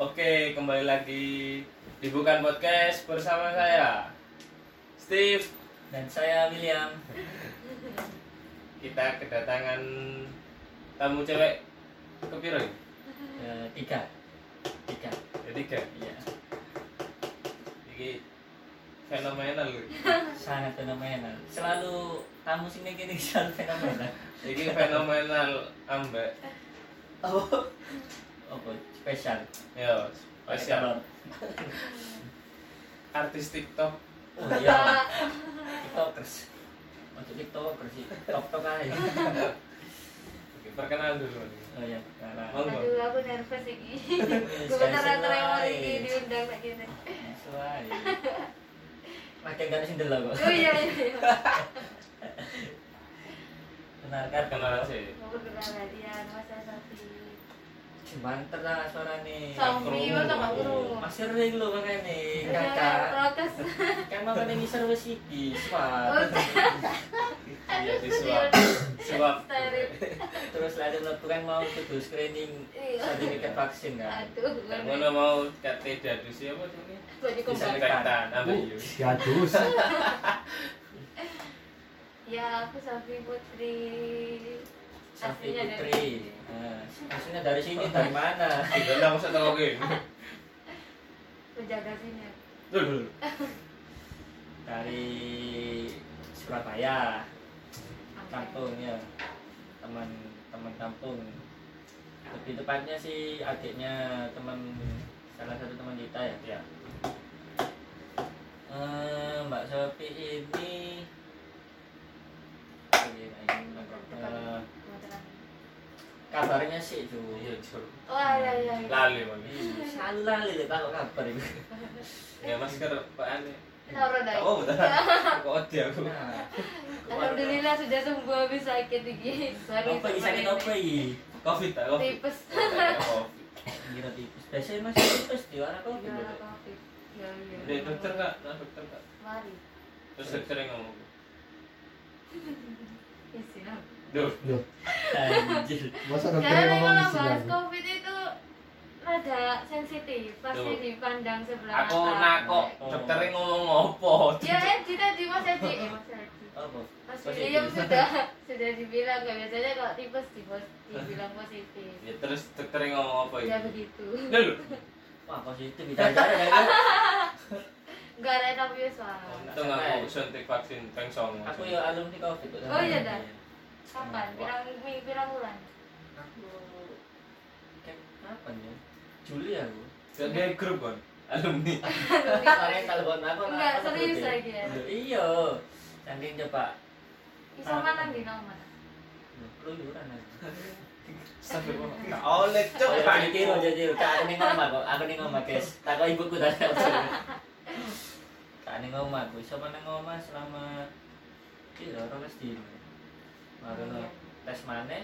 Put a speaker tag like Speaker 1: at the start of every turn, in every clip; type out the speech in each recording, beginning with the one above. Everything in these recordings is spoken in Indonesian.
Speaker 1: Oke, kembali lagi di Bukan Podcast bersama saya Steve.
Speaker 2: Dan saya William.
Speaker 1: Kita kedatangan tamu cewek kepiro ini?
Speaker 2: Eh, tiga. Tiga.
Speaker 1: Ya, tiga.
Speaker 2: Iya.
Speaker 1: Ini fenomenal.
Speaker 2: Sangat fenomenal. Selalu tamu sini gini selalu fenomenal.
Speaker 1: Ini fenomenal ambek.
Speaker 2: Oh. Oh, spesial.
Speaker 1: Yo, spesial artis TikTok.
Speaker 2: Oh iya. Tiktokers. Untuk tiktokers sih. Tiktok aja.
Speaker 1: Oke, perkenalan dulu.
Speaker 2: Oh iya.
Speaker 1: Monggo.
Speaker 3: Aduh, aku nervous iki.
Speaker 2: Wis,
Speaker 3: Gue beneran rewel iki diundang kayak gini.
Speaker 2: sesuai. Makin gak sindel lah kok.
Speaker 3: Oh iya iya. iya.
Speaker 2: Benarkan
Speaker 1: Perkenalan sih.
Speaker 3: Mau perkenalan dia Mas Safi.
Speaker 2: Banter lah suara nih.
Speaker 3: Safi masa gak kurung.
Speaker 2: Mas sering lo makanya
Speaker 3: Iya,
Speaker 2: kakak.
Speaker 3: Protes.
Speaker 2: Kan wis iki. Swat.
Speaker 3: Oh,
Speaker 1: Iya, disuap. Suap.
Speaker 3: Steril.
Speaker 2: Terus ada melakukan mau kudu screening
Speaker 3: Iya.
Speaker 2: sertifikat vaksin kan.
Speaker 3: Aduh,
Speaker 1: mana mau kate dadusi apa tuh ini?
Speaker 3: Kembang.
Speaker 1: Disinfektan
Speaker 4: Uh,
Speaker 1: yo.
Speaker 4: Gadus.
Speaker 3: Ya, aku Safi Putri.
Speaker 2: Safi
Speaker 3: Aslinya dari-
Speaker 2: Putri. Nah, aslinya dari sini dari mana?
Speaker 1: Tidak masa tahu oke.
Speaker 3: Penjaga sini.
Speaker 1: Dulu.
Speaker 2: Dari Surabaya, kampung ya. Teman teman kampung. Lebih tepatnya sih adiknya teman salah satu teman kita ya.
Speaker 1: Ya.
Speaker 2: Eh, Mbak Sofi ini Eh, kabarnya sih itu
Speaker 1: Iya, Jur.
Speaker 3: Oh iya iya. iya.
Speaker 1: Lali man.
Speaker 2: selalu lali deh kabar itu
Speaker 1: Ya masker Pak Ane. Oh, betul. Kok dia aku.
Speaker 3: Alhamdulillah sudah sembuh habis sakit iki. Sorry.
Speaker 2: apa ini sakit apa ini
Speaker 1: Covid tak Covid.
Speaker 3: Tipes.
Speaker 1: Covid.
Speaker 2: kira tipes biasanya masih tipes di warna
Speaker 3: Iya, Covid. Ya iya.
Speaker 1: Udah dokter kak, nah dokter kak.
Speaker 3: Mari.
Speaker 1: Terus dokter yang ngomong.
Speaker 3: Ya siap.
Speaker 1: Duh,
Speaker 4: Loh,
Speaker 2: anjir
Speaker 4: masa dokter
Speaker 3: Karena
Speaker 4: ngomong
Speaker 3: kalau bahas? COVID itu rada sensitif, pasti
Speaker 1: Tuh.
Speaker 3: dipandang sebelah
Speaker 1: aku
Speaker 3: mata.
Speaker 1: nakok dokter ngomong apa?
Speaker 3: Ya Edi tadi Mas Edi, eh Mas Edi.
Speaker 2: apa
Speaker 3: Mas. William sudah sudah dibilang nggak biasanya kalau tipes di dibilang positif.
Speaker 1: Ya terus dokter ngomong apa
Speaker 3: Ya
Speaker 1: itu?
Speaker 3: begitu.
Speaker 1: Dulu.
Speaker 2: Wah positif bicara kan
Speaker 3: Enggak ada tapi soal.
Speaker 1: Untung aku suntik vaksin peng songo.
Speaker 2: aku ya alumni covid.
Speaker 3: Oh, iya, dah. Kapan? Pirang minggu pirang bulan?
Speaker 2: aku kayak kapan ya Juli aku
Speaker 1: Jadi grup kan alumni.
Speaker 2: kemarin kalau buat apa
Speaker 3: Enggak, serius
Speaker 2: ya?
Speaker 3: lagi ya?
Speaker 2: iya saking coba
Speaker 3: Bisa mana di nama?
Speaker 2: keluyuran aja.
Speaker 1: Nggak oleh cok.
Speaker 2: Jadi tiru jadi kak aku nih ngomong kok aku nih ngomong guys. Tak kok ibuku tadi kak nih ngomong aku iso mana ngomong selama kira orang mesti baru no tes mana?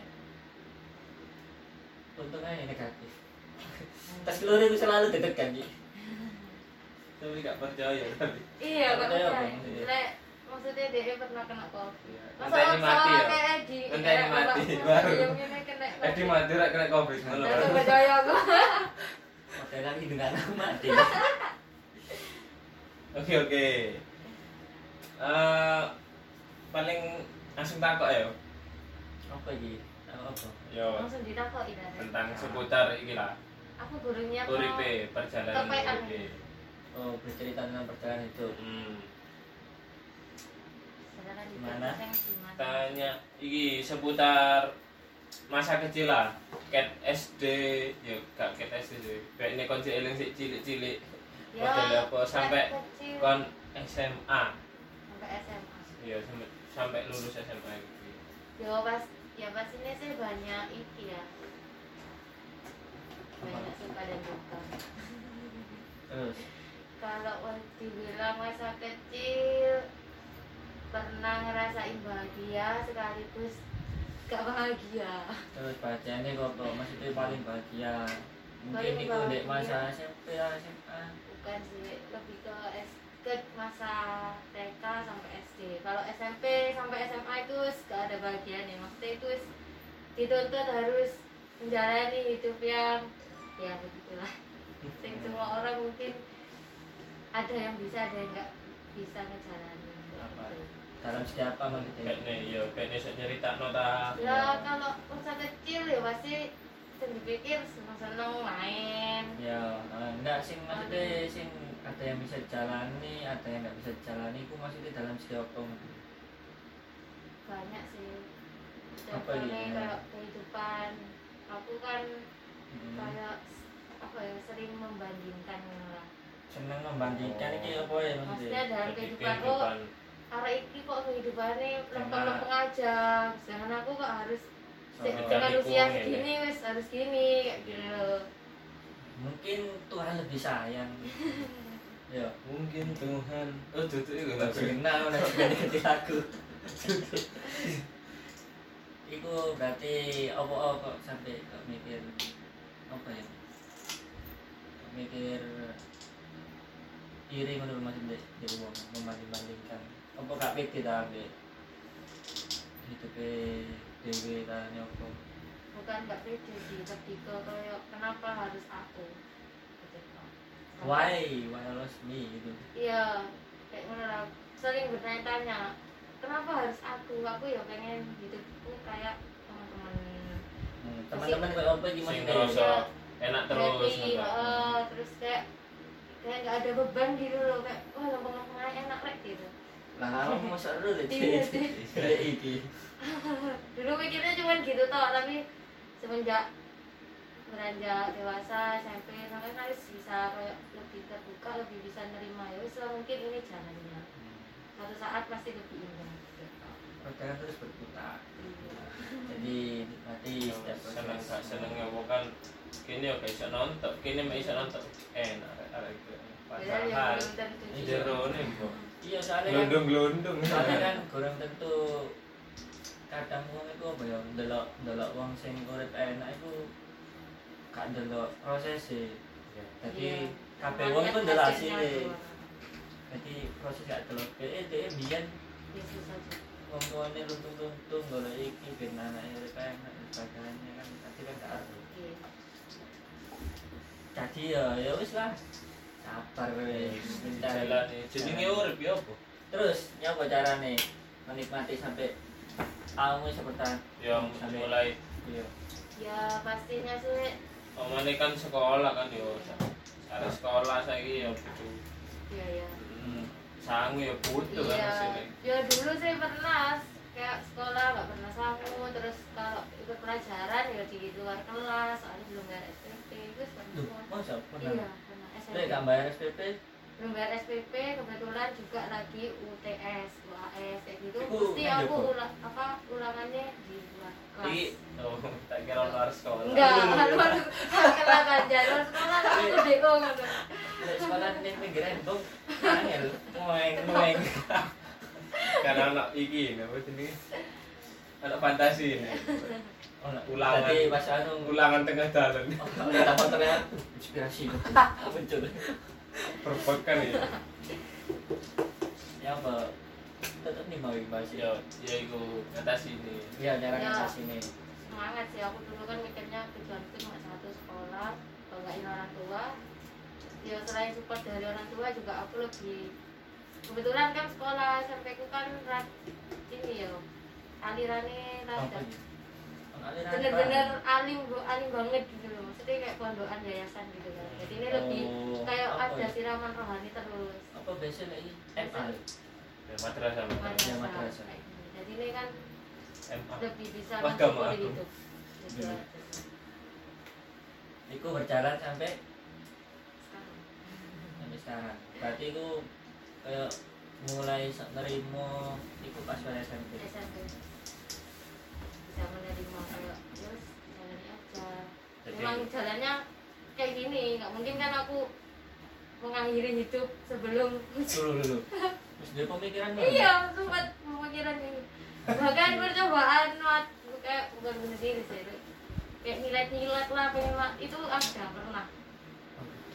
Speaker 2: Untungnya negatif. Tes keluar itu selalu Ji?
Speaker 1: Tapi nggak percaya tapi.
Speaker 3: Iya,
Speaker 2: ya,
Speaker 3: percaya. Lek maksudnya dia pernah kena COVID.
Speaker 1: Ini mati ya.
Speaker 3: kayak Edi.
Speaker 1: Nanti ini mati, baru.
Speaker 3: Yang
Speaker 1: Edi mati rak kena covid.
Speaker 3: Langsung
Speaker 1: kan.
Speaker 3: percaya aku.
Speaker 2: model lagi dengan aku mati
Speaker 1: Oke oke. Eh paling langsung takok ya.
Speaker 2: apa ini apa apa
Speaker 1: Yo
Speaker 3: Langsung ditakoki
Speaker 1: tentang seputar iki lah.
Speaker 3: Aku gurunya kok.
Speaker 1: Uripe perjalanan uripe.
Speaker 2: oh bercerita tentang perjalanan hidup
Speaker 1: Hmm.
Speaker 2: Gimana?
Speaker 1: Tanya iki seputar masa kecil lah. Cat SD, ya gak cat SD sih. Kayak ini kon eling sik cilik-cilik.
Speaker 3: Ya,
Speaker 1: Model apa sampai kon SMA.
Speaker 3: sampai SMA.
Speaker 1: Iya sampai sampai lulus SMA gitu.
Speaker 3: Ya pas ya pas ini sih banyak iki ya. Banyak suka dan duka.
Speaker 2: terus
Speaker 3: Kalau dibilang masa kecil pernah ngerasain bahagia sekaligus gak bahagia.
Speaker 2: terus bahagianya kok maksudnya paling bahagia mungkin itu dek masa
Speaker 3: bahagia.
Speaker 2: SMP SMA
Speaker 3: Bukan sih, lebih ke S ke masa TK sampai SD. Kalau SMP sampai SMA itu gak ada bahagianya. Maksudnya itu dituntut harus menjalani hidup yang ya begitulah sing semua orang mungkin ada yang bisa ada yang nggak bisa ngejalanin?
Speaker 2: Dalam segi apa maksudnya
Speaker 1: kayak nih ya kayak nih cerita nota
Speaker 3: ya kalau masa kecil ya pasti sing dipikir seneng-seneng main.
Speaker 2: Ya eh, enggak sing maksudnya sing ada yang bisa jalani ada yang nggak bisa jalani itu maksudnya dalam segi apa maksudnya?
Speaker 3: banyak sih.
Speaker 2: Apa ini?
Speaker 3: kayak kehidupan. Aku kan
Speaker 2: Hmm.
Speaker 3: kayak apa ya sering membandingkan lah.
Speaker 2: Seneng membandingkan ini apa ya maksudnya?
Speaker 3: Dalam kehidupan oh
Speaker 1: kehidupan
Speaker 3: arah iki kok kehidupannya lempeng
Speaker 2: Enak.
Speaker 3: lempeng aja. Sedangkan aku kok harus dengan usia
Speaker 1: kurang ya,
Speaker 3: segini wis harus gini kayak gitu.
Speaker 2: Mungkin Tuhan lebih sayang. Ya
Speaker 1: mungkin Tuhan. Oh tuh itu lagu
Speaker 2: kenal udah ganti lagu Iku berarti apa oh, kok sampai kok mikir apa ya? Kok mikir iri menurut Mas Indek jadi wong membanding-bandingkan. Apa gak pede ta ambek hidupe dhewe ta nyopo?
Speaker 3: bukan nggak pede sih lebih ke kayak kenapa harus aku.
Speaker 2: Why? Why always me gitu.
Speaker 3: iya kayak ngono lah sering bertanya-tanya kenapa harus aku aku ya pengen hidupku kayak teman-teman
Speaker 2: Hmm, teman-teman kayak apa
Speaker 1: sing
Speaker 2: Indek?
Speaker 1: ngerasa enak terus
Speaker 3: happy
Speaker 1: ngono.
Speaker 3: eh, terus kayak kayak nggak ada beban gitu loh kayak wah lempeng-lempeng aja enak rek gitu
Speaker 2: Lah kamu dulu
Speaker 3: Iya sih.
Speaker 2: Kayak iki.
Speaker 3: dulu mikirnya cuma gitu toh tapi semenjak beranjak dewasa SMP sampai harus bisa kayak lebih terbuka lebih bisa nerima ya wis lah, mungkin ini jalannya satu saat pasti lebih indah gitu.
Speaker 2: Roda terus berputar.
Speaker 3: Iya.
Speaker 2: Jadi nanti setiap
Speaker 1: seneng seneng ya bukan kini oke iso nonton. Kini mau iso nonton. Enak arek
Speaker 3: juga.
Speaker 1: jero nih kok
Speaker 2: Iya soalnya kan
Speaker 1: gelundung gelundung
Speaker 2: soalnya kan kurang tentu kadang wong itu apa ya ndelok ndelok wong sing urip enak itu gak ndelok prosesnya jadi
Speaker 3: Iya.
Speaker 2: kabeh wong
Speaker 3: Semuanya
Speaker 2: ndelok
Speaker 3: keluar.
Speaker 2: jadi proses gak ndelok eh dia biyen
Speaker 3: Ya,
Speaker 2: wong tuane luntung-luntung golek iki ben anake urip enak sebagainya kan. Tapi kan gak arep.
Speaker 3: Iya.
Speaker 2: Jadi ya ya wis lah. Sabar wis. Mencari
Speaker 1: jalan nih jenenge urip ya apa?
Speaker 2: Terus nyapa carane menikmati sampai kamu seperti
Speaker 1: yang
Speaker 2: Sampai-
Speaker 1: mulai
Speaker 2: iya.
Speaker 3: Ya pastinya sih.
Speaker 1: Omane kan sekolah kan yo ada sekolah saya ya butuh
Speaker 3: ya ya
Speaker 1: hmm, sangu ya butuh kan
Speaker 3: iya.
Speaker 1: sini
Speaker 3: ya dulu saya pernah kayak sekolah nggak pernah sangu. Terus kalau ikut pelajaran ya di luar kelas soalnya belum bayar Semua.
Speaker 2: masa pernah?
Speaker 3: Iya pernah.
Speaker 2: Lek
Speaker 3: SMP
Speaker 2: gak bayar SPP
Speaker 3: belum bayar SPP kebetulan juga lagi UTS UAS kayak gitu. Mesti aku ulang apa ulangannya di luar kelas.
Speaker 2: Iki
Speaker 1: oh tak kira luar sekolah.
Speaker 3: Enggak luar kelas aja luar sekolah aku deko
Speaker 2: lek sekolah ning pinggiran bong angel ngoeng ngoeng
Speaker 1: karena anak iki apa jenenge? Anak fantasi ini Ulangan.
Speaker 2: Berarti pas anu
Speaker 1: ulangan tengah jalan
Speaker 2: oh kalau kita motornya inspirasi. Muncul.
Speaker 1: Perbokan ya.
Speaker 2: Ya apa? Tetep nih mau bahas
Speaker 1: ya ya iku ngatasi ini.
Speaker 2: Ya cara
Speaker 3: Ya.
Speaker 2: ngasas ini.
Speaker 3: semangat sih. Aku dulu kan mikirnya tujuanku cuma satu sekolah. Ini orang tua ya selain support dari orang tua juga aku lebih kebetulan kan sekolah SMP ku kan rat, ini ya alirannya rada bener-bener alim bu alim banget gitu loh maksudnya kayak pondokan yayasan gitu kan jadi ini lebih
Speaker 2: Oh,
Speaker 3: kayak ada
Speaker 2: ya?
Speaker 3: siraman rohani terus
Speaker 2: apa biasanya lagi MA
Speaker 1: ya madrasah madrasah
Speaker 2: Ya,
Speaker 3: gitu. jadi ini kan
Speaker 1: MA
Speaker 3: lebih bisa
Speaker 1: agama aku.
Speaker 3: hidup gitu
Speaker 2: Hmm. Iku berjalan sampai
Speaker 3: Sekarang.
Speaker 2: sampai sekarang. Berarti itu kayak mulai sak nerimo iku pas pada SMP.
Speaker 3: SMP menerima kayak terus jalannya aja.
Speaker 1: Jadi-
Speaker 3: memang jalannya kayak gini nggak mungkin kan aku mengakhiri hidup sebelum
Speaker 2: Dulu dulu. Terus dia pemikiran
Speaker 3: iya sempat pemikiran ini. Bahkan percobaan mat kayak bukan bunuh diri sih kayak nyilet-nyilet lah pengen ma- itu ada pernah.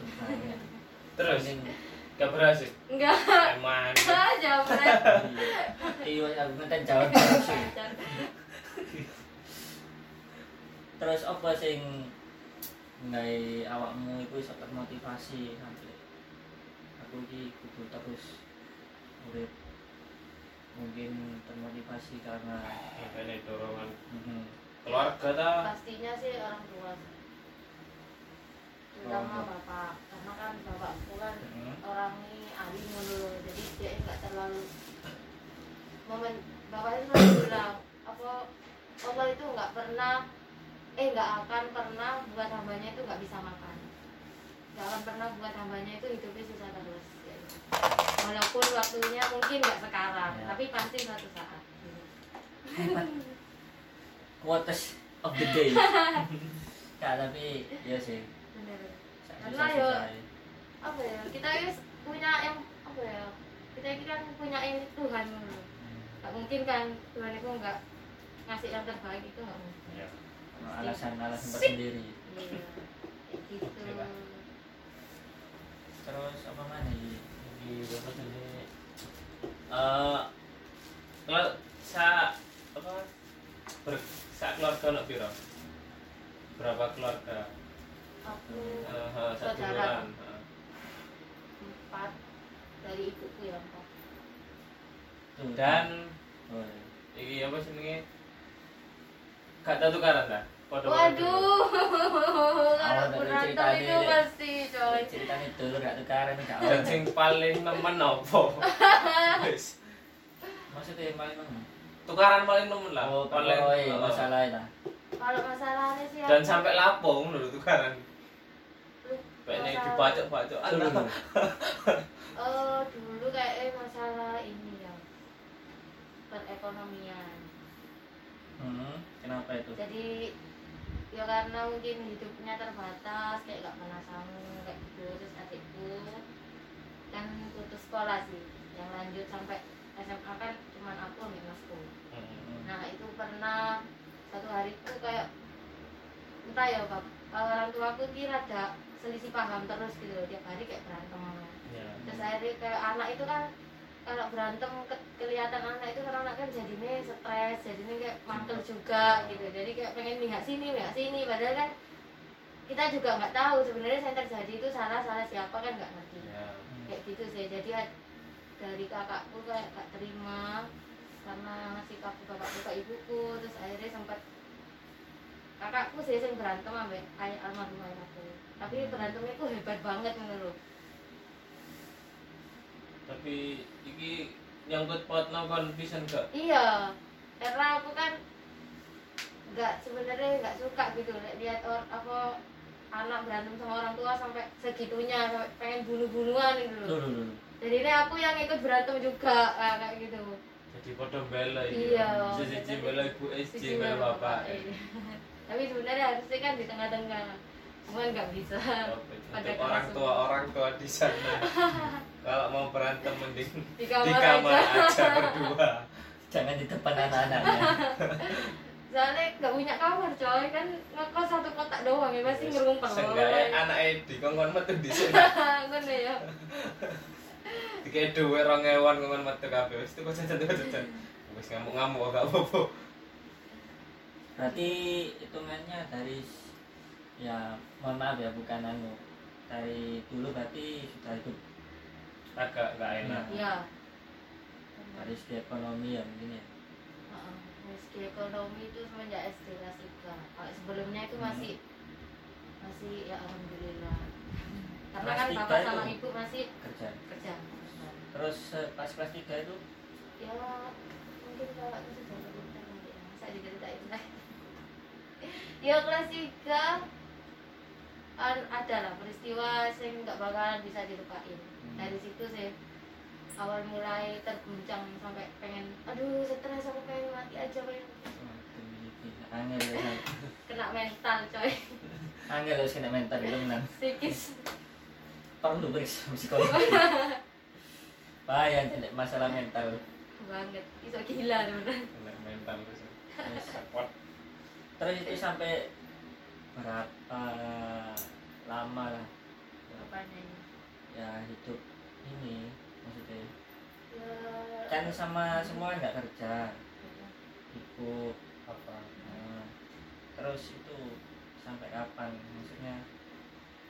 Speaker 2: Betul banget.
Speaker 1: terus gak berhasil
Speaker 3: enggak
Speaker 1: emang
Speaker 3: aja berat
Speaker 2: Iya, aku ngeten jawab. Terus apa sing ngai awakmu iku iso termotivasi sampai aku iki kudu terus urip? Mungkin termotivasi karena
Speaker 1: makanya dorongan
Speaker 2: mm,
Speaker 1: keluarga ta?
Speaker 3: Pastinya sih orang tua terutama
Speaker 2: Oh.
Speaker 3: bapak. Karena kan bapakku kan
Speaker 2: mm,
Speaker 3: orang ini alim dulu jadi dia nggak terlalu momen bapak itu selalu bilang apa Allah itu nggak pernah eh nggak akan pernah buat hambanya itu nggak bisa makan. Nggak akan pernah buat hambanya itu hidupnya susah terus ya. walaupun waktunya mungkin nggak sekarang
Speaker 2: Ya.
Speaker 3: tapi pasti suatu saat.
Speaker 2: Quotes of the day. Kak, tapi ya sih.
Speaker 3: Karena yo- apa ya kita ini punya yang apa ya kita ini kan punya ini Tuhan. Dulu nggak mungkin kan Tuhan itu nggak ngasih yang terbaik itu nggak mungkin.
Speaker 1: Ya
Speaker 2: alasan alasan tersendiri.
Speaker 3: Iya gitu.
Speaker 1: Coba.
Speaker 2: terus apa mana ini?
Speaker 1: Di sini eh kalau sa apa? Ber sa keluarga nak piro? Berapa keluarga?
Speaker 3: Aku
Speaker 1: eh eh, satu bulan.
Speaker 3: Empat dari ibuku ya empat
Speaker 1: dan
Speaker 2: oh, iya.
Speaker 1: iki apa senenge gak tahu tukaran ta Podo-
Speaker 3: waduh. Kalau itu pasti coy.
Speaker 2: Ceritanya itu gak tukaran gak
Speaker 1: sing paling nemen opo Wis.
Speaker 2: maksudnya paling mana
Speaker 1: tukaran paling nemen lah.
Speaker 2: Oh
Speaker 1: paling
Speaker 2: oh, iya, masalah itu
Speaker 3: kalau masalahnya sih
Speaker 1: dan sampai lapung lho tukaran.
Speaker 3: Masalah-
Speaker 1: dibacok-bacok
Speaker 2: dulu.
Speaker 3: Eh dulu kayak masalah ini ya. Perekonomian.
Speaker 2: Hmm, kenapa itu?
Speaker 3: Jadi ya karena mungkin hidupnya terbatas kayak gak pernah sanggup kayak gitu terus adikku kan putus sekolah sih. Yang lanjut sampai SMA kan cuman aku sama masku
Speaker 2: Hmm.
Speaker 3: nah itu pernah satu hari itu kayak entah ya bab orang tua aku kira ada selisih paham terus gitu loh tiap hari kayak berantem.
Speaker 1: Ya.
Speaker 3: Terus akhirnya kayak anak itu kan kalau berantem ke- kelihatan anak itu kan anak kan jadinya stres jadinya kayak mantel juga gitu. Jadi kayak pengen lihat sini lihat sini. Padahal kan kita juga nggak tahu sebenarnya yang terjadi itu salah salah siapa kan nggak ngerti.
Speaker 1: Ya
Speaker 3: kayak gitu sih. Jadi ad- dari kakakku kayak gak terima karena sikap bapakku ke ibuku. Terus akhirnya sempat kakakku sih sering berantem sama ayah almarhum ayahku tapi berantemnya itu hebat banget menurut
Speaker 1: tapi iki nyangkut pot kon pisan gak
Speaker 3: Iya, karena aku kan nggak sebenarnya nggak suka gitu li- lihat or, apa anak berantem sama orang tua sampai segitunya sampai pengen bunuh-bunuhan gitu loh. Jadi ini aku yang ikut berantem juga kayak gitu.
Speaker 1: jadi podo bela
Speaker 3: Iya.
Speaker 1: bisa siji bela ibu SJ bela bapak
Speaker 3: iya. Tapi sebenarnya harusnya kan di tengah-tengah. Cuman nggak bisa. Pada
Speaker 1: orang tua orang tua di sana kalau mau berantem mending
Speaker 3: Di
Speaker 1: di
Speaker 3: kamar,
Speaker 1: kamar
Speaker 3: aja.
Speaker 1: aja berdua.
Speaker 2: Jangan di depan anak-anaknya.
Speaker 3: Soalnya nggak punya kamar coy. Kan ngekos satu kotak doang ya pasti ngerumpel.
Speaker 1: Seenggaknya anak di kongkon metu di sini.
Speaker 3: Ngono ya.
Speaker 1: Dikei duwe rong ewan kongkon metu kabeh. Wis tuku jajan tuku jajan wis ngamuk-ngamuk gak apa-apa.
Speaker 2: Berarti hitungannya dari ya mohon maaf ya bukan anu. Dari dulu berarti sudah hidup
Speaker 1: agak gak enak
Speaker 3: Iya.
Speaker 2: dari segi ekonomi ya mungkin ya
Speaker 3: Heeh. Meski ekonomi itu semenjak SD kelas 3. Kalau sebelumnya itu
Speaker 2: Hmm.
Speaker 3: masih masih ya alhamdulillah. Karena
Speaker 2: Kelas
Speaker 3: kan
Speaker 2: tiga
Speaker 3: bapak
Speaker 2: itu?
Speaker 3: sama ibu masih
Speaker 2: kerja
Speaker 3: kerja.
Speaker 2: terus eh, pas kelas tiga itu
Speaker 3: Ya mungkin kalau itu sudah cerita nanti ya. Masa diceritain lah. Ya kelas 3 kan ada lah peristiwa yang nggak bakalan bisa dilupain. Dari situ sih awal mulai terguncang sampai pengen aduh stres aku pengen mati aja pengen
Speaker 2: angel ya
Speaker 3: kena mental coy.
Speaker 2: Angel harus kena mental itu menang.
Speaker 3: Psikis.
Speaker 2: Perlu psikolog bahaya tidak masalah mental.
Speaker 3: Banget. Iso gila bener
Speaker 1: Kena mental terus
Speaker 2: Yes.
Speaker 1: support.
Speaker 2: Terus itu sampai berapa lama lah?
Speaker 3: Apanya ini
Speaker 2: ya hidup ini maksudnya.
Speaker 3: Ya.
Speaker 2: Kan sama semua nggak kerja. Ibu
Speaker 1: apa
Speaker 2: nah, terus itu sampai kapan? Maksudnya?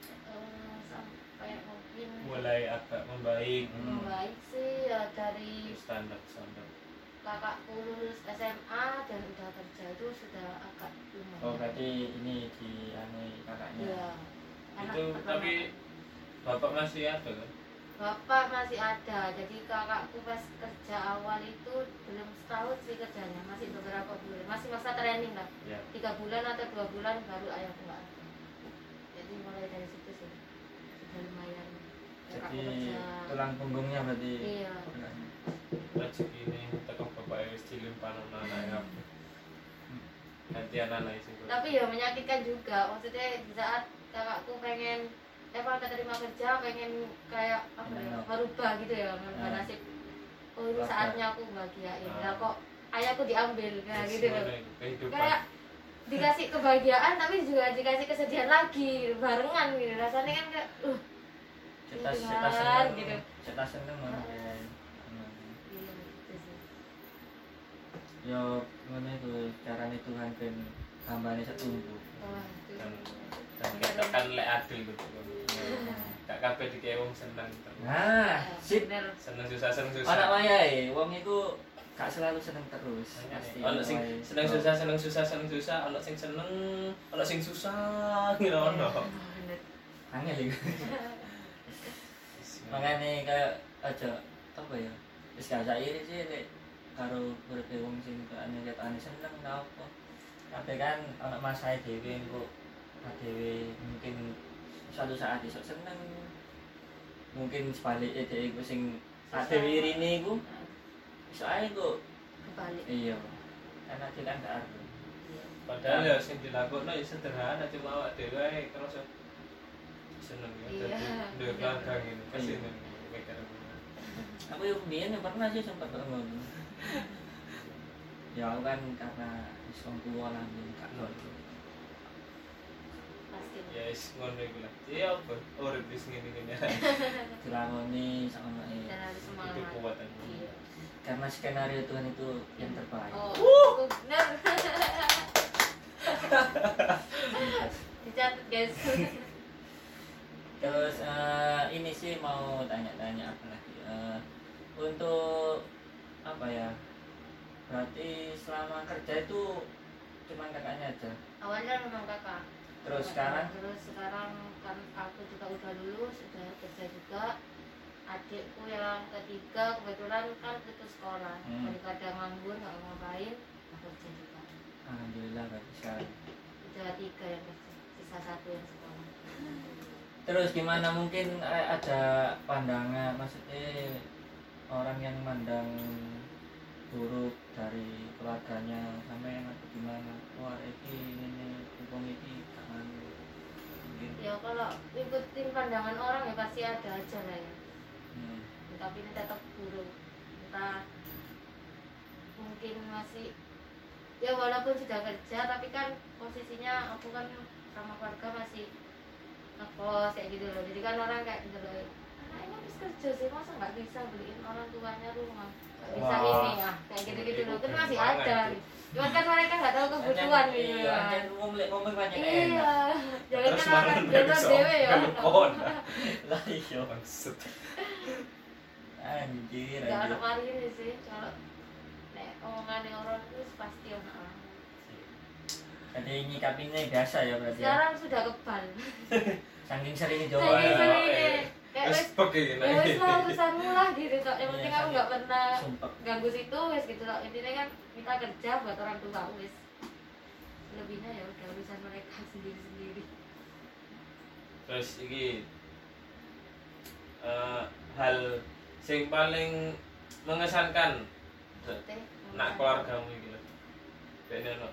Speaker 3: Eh, sampai mungkin
Speaker 1: mulai agak membaik.
Speaker 2: Hmm.
Speaker 3: membaik sih ya dari
Speaker 1: standar standar.
Speaker 3: kakakku lulus SMA dan udah kerja itu sudah agak lumayan.
Speaker 2: oh berarti ini di anu kakaknya?
Speaker 3: Iya. Anak
Speaker 1: itu tapi bapak masih ada kan?
Speaker 3: Bapak masih ada, jadi kakakku pas kerja awal itu belum setahun sih kerjanya, masih beberapa bulan, masih masa training lah,
Speaker 1: ya.
Speaker 3: Tiga bulan atau dua bulan baru ayahku nggak ada. Jadi mulai dari situ sih. Sudah lumayan.
Speaker 2: Jadi
Speaker 3: kerja.
Speaker 2: tulang punggungnya berarti?
Speaker 3: Iya.
Speaker 1: rezeki ini tekan bapak wis dilimpah anak ya ganti anak itu
Speaker 3: Tapi ya menyakitkan juga, maksudnya di saat kakakku pengen eh apa terima kerja pengen kayak apa ya merubah gitu ya merubah
Speaker 2: Nah.
Speaker 3: nasib. Oh ini saatnya aku bahagiain.
Speaker 1: Ah.
Speaker 3: lah kok ayahku diambil kayak gitu loh. kayak dikasih kebahagiaan tapi juga dikasih kesedihan lagi barengan gitu. Rasanya kan kayak uh
Speaker 2: kita
Speaker 3: kan,
Speaker 2: seneng.
Speaker 3: gitu.
Speaker 2: seneng ya.
Speaker 3: Iya
Speaker 2: yo ngono itu carane Tuhan ben hambane setumbuh
Speaker 3: wah
Speaker 1: dan kita kan lek adil gitu gak kabeh dikei wong seneng.
Speaker 2: Nah sip.
Speaker 1: Seneng susah seneng susah.
Speaker 2: Anak wayahe wong iku gak selalu seneng terus pasti
Speaker 1: ono sing seneng susah seneng susah seneng susah ono sing seneng ono sing susah gitu ono
Speaker 3: bener.
Speaker 2: Angel iku. Makanya kayak aja apa ya? Wis gak usah iri sih lek karo uripe wong sing kayane ketane seneng ta apa? Tapi kan ana masae dhewe engko dhewe mungkin suatu saat iso seneng. Mungkin sebaliknya dhewe iku sing dhewe irine iku iso ae kok
Speaker 3: kebalik.
Speaker 2: Iya. Karena dia kan gak arep.
Speaker 3: Iya.
Speaker 1: Padahal ya sing dilakoni ya sederhana cuma awak dhewe ae terus seneng ya
Speaker 3: Iya.
Speaker 1: dadi duwe keluarga gitu pasti
Speaker 2: Iya.
Speaker 1: mikir
Speaker 2: aku. Yang kemudian yang pernah sih sempat ngono ya aku kan karena wis tua lah gak
Speaker 3: pasti.
Speaker 1: Ya wis ngono iku lah. Ya apa? Urip wis ngene-ngene.
Speaker 2: Dilakoni sama
Speaker 3: dan harus
Speaker 1: itu
Speaker 3: semangat
Speaker 1: kuat
Speaker 3: iya.
Speaker 2: Karena skenario Tuhan itu yang terbaik.
Speaker 3: Oh itu bener dicatat guys.
Speaker 2: Terus eh, ini sih mau tanya-tanya apa lagi? Eh, untuk apa ya? Berarti selama kerja itu cuma kakaknya aja?
Speaker 3: Awalnya memang kakak
Speaker 2: terus sekarang?
Speaker 3: Terus sekarang kan aku juga udah lulus udah kerja juga. Adikku yang ketiga kebetulan kan putus sekolah.
Speaker 2: Hmm.
Speaker 3: daripada nganggur nggak ngapain aku kerja juga.
Speaker 2: Alhamdulillah berarti sekarang
Speaker 3: udah tiga yang kerja sisa satu yang sekolah.
Speaker 2: Terus gimana mungkin eh, ada pandangan maksudnya orang yang mandang buruk dari keluarganya sampai yang atau gimana? Wah ini ini ini
Speaker 3: ya kalau ikutin pandangan orang ya pasti ada aja lah ya.
Speaker 2: Hmm,
Speaker 3: tapi ini tetap buruk. Entah mungkin masih ya walaupun sudah kerja tapi kan posisinya aku kan sama keluarga masih ngekos kayak gitu loh. Jadi kan orang kayak gitu loh. "Ah, ini habis kerja sih masa nggak bisa beliin orang tuanya rumah? Nggak bisa ini ya kayak gitu gitu loh kan
Speaker 1: Itu
Speaker 3: masih ada.
Speaker 1: itu.
Speaker 3: Cuman kan mereka nggak tahu kebutuhan gitu
Speaker 2: iya,
Speaker 3: kan
Speaker 2: banyak enak
Speaker 3: iya. jangan kan orang donor dewe ya.
Speaker 1: kon
Speaker 2: lah iya
Speaker 1: maksud.
Speaker 2: Anjir anjir.
Speaker 3: ada mari ini sih kalau nek omongan orang itu pasti orang
Speaker 2: jadi nyikapinnya biasa ya berarti ya?
Speaker 3: Sekarang sudah kebal.
Speaker 2: Saking seringnya
Speaker 3: Saking
Speaker 2: jawab
Speaker 3: wes
Speaker 1: begini
Speaker 3: ya wes lah urusanmu lah gitu kok yang
Speaker 2: Iya,
Speaker 3: penting aku
Speaker 2: saking-
Speaker 3: nggak pernah ganggu situ wes gitu intinya kan kita kerja buat orang tua wes. Lebihnya ya udah urusan mereka sendiri sendiri
Speaker 1: terus iki eh, hal sing paling mengesankan nak keluargamu iki lho ben ono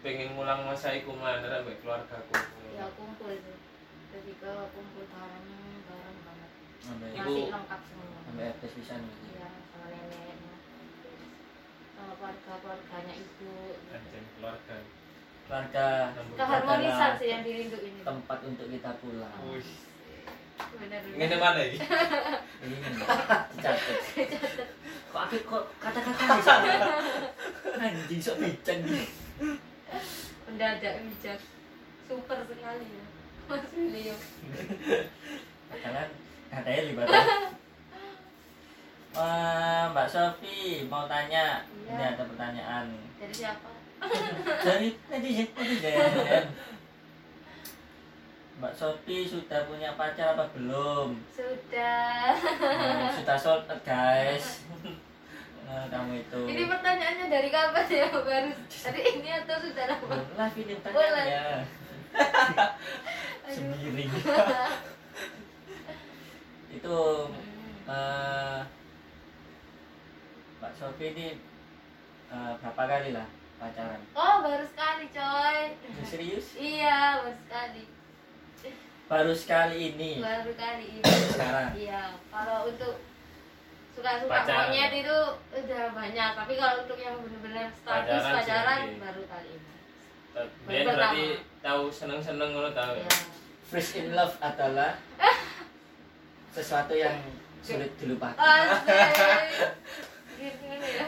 Speaker 1: pengen mulang masa iku mana ambek keluargaku.
Speaker 3: Ya kumpul sih ketika kumpul bareng
Speaker 2: sampai
Speaker 1: Ibu-
Speaker 3: masih lengkap semua.
Speaker 2: Sampai etes pisan. Gitu
Speaker 3: iya sama neneknya. Sama keluarga keluarganya ibu.
Speaker 1: Anjing keluarga.
Speaker 2: Keluarga.
Speaker 3: Keharmonisan sih yang dirinduin itu
Speaker 2: tempat untuk kita pulang.
Speaker 1: Wih,
Speaker 3: bener
Speaker 1: ngene mana iki
Speaker 2: ini. Dicatat kok aku kok kata-kata nih anjing sok bican nih
Speaker 3: mendadak bijak. Super sekali ya. Mas William
Speaker 2: Jangan katanya. Eh, Mbak Sofi mau tanya,
Speaker 3: Iya.
Speaker 2: ini ada pertanyaan
Speaker 3: dari siapa
Speaker 2: dari netizen netizen. Mbak Sofi sudah punya pacar apa belum?
Speaker 3: sudah
Speaker 2: Nah, sudah sold guys. Nah, kamu itu.
Speaker 3: ini pertanyaannya dari kapan ya baru hari ini atau sudah lama
Speaker 2: live ini pertanyaannya. Sendiri. Itu
Speaker 3: Hmm.
Speaker 2: eh Mbak Sofi ini eh, berapa kali lah pacaran?
Speaker 3: oh baru sekali coy
Speaker 2: Ini Serius?
Speaker 3: iya baru sekali
Speaker 2: Baru sekali ini.
Speaker 3: baru kali ini
Speaker 2: Sekarang.
Speaker 3: iya kalau untuk suka-suka
Speaker 1: Pacaran.
Speaker 3: monyet itu udah banyak tapi kalau untuk yang benar-benar status
Speaker 1: Pacaran
Speaker 3: pacaran,
Speaker 1: sih.
Speaker 3: baru kali ini
Speaker 1: Dia berarti tahu seneng-seneng ngono tahu ya.
Speaker 3: ya.
Speaker 2: First in love adalah sesuatu yang sulit dilupakan.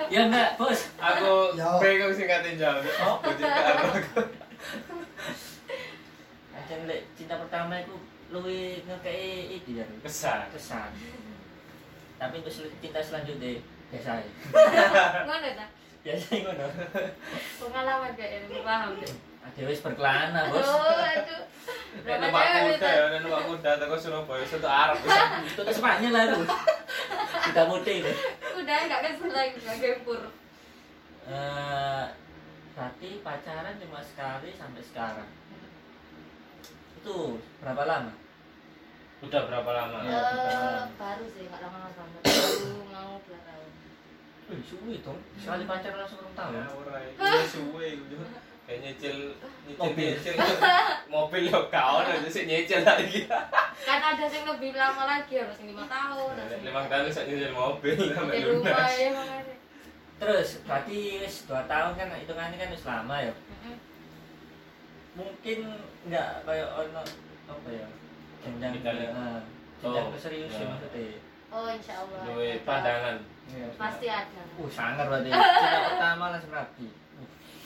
Speaker 3: Ya.
Speaker 2: Enggak, Bos.
Speaker 1: Aku sih ngatain jawab.
Speaker 2: Oh. Aja lek cinta pertama itu luwih ngekei iki ya.
Speaker 1: Kesan.
Speaker 2: Kesan. Tapi untuk cinta selanjutnya biasa.
Speaker 3: Ngono ta?
Speaker 2: Biasa ngono.
Speaker 3: Pengalaman kayak ini paham deh.
Speaker 2: Ada wis berkelana, Bos.
Speaker 3: Oh, aduh.
Speaker 1: Nek numpak kuda ya, nek numpak kuda teko Surabaya satu Arab.
Speaker 2: Itu ke Spanyol lah itu. Kita mudik itu.
Speaker 3: Udah enggak kesel lagi enggak gempur.
Speaker 2: Eh, berarti pacaran cuma sekali sampai sekarang. Itu berapa lama?
Speaker 1: Udah berapa lama?
Speaker 2: Ya.
Speaker 3: Eh, baru sih enggak lama banget. Baru mau 2 tahun.
Speaker 2: Suwi dong. Sekali pacaran langsung rong tahun.
Speaker 1: Ya ora iki suwe iku. Kayak nyicil nyicil
Speaker 2: Mobil.
Speaker 1: nyicil mobil yo kaon aja sih nyicil lagi.
Speaker 3: Kan ada yang lebih lama lagi harus 5 tahun. lima
Speaker 1: Lima tahun sak nyicil mobil sampai lunas.
Speaker 3: ya.
Speaker 2: Terus berarti wis 2 tahun kan hitungannya kan wis lama ya. Mungkin enggak kayak ono apa ya? Jenjang nah, jenjang
Speaker 1: Oh,
Speaker 2: keseriusan
Speaker 1: ya.
Speaker 2: maksudnya.
Speaker 3: Oh, insya Allah.
Speaker 1: Duwe
Speaker 3: ada.
Speaker 1: pandangan.
Speaker 2: Iya,
Speaker 3: Pasti ada.
Speaker 2: Uh, sangar berarti. Cinta pertama langsung rapi.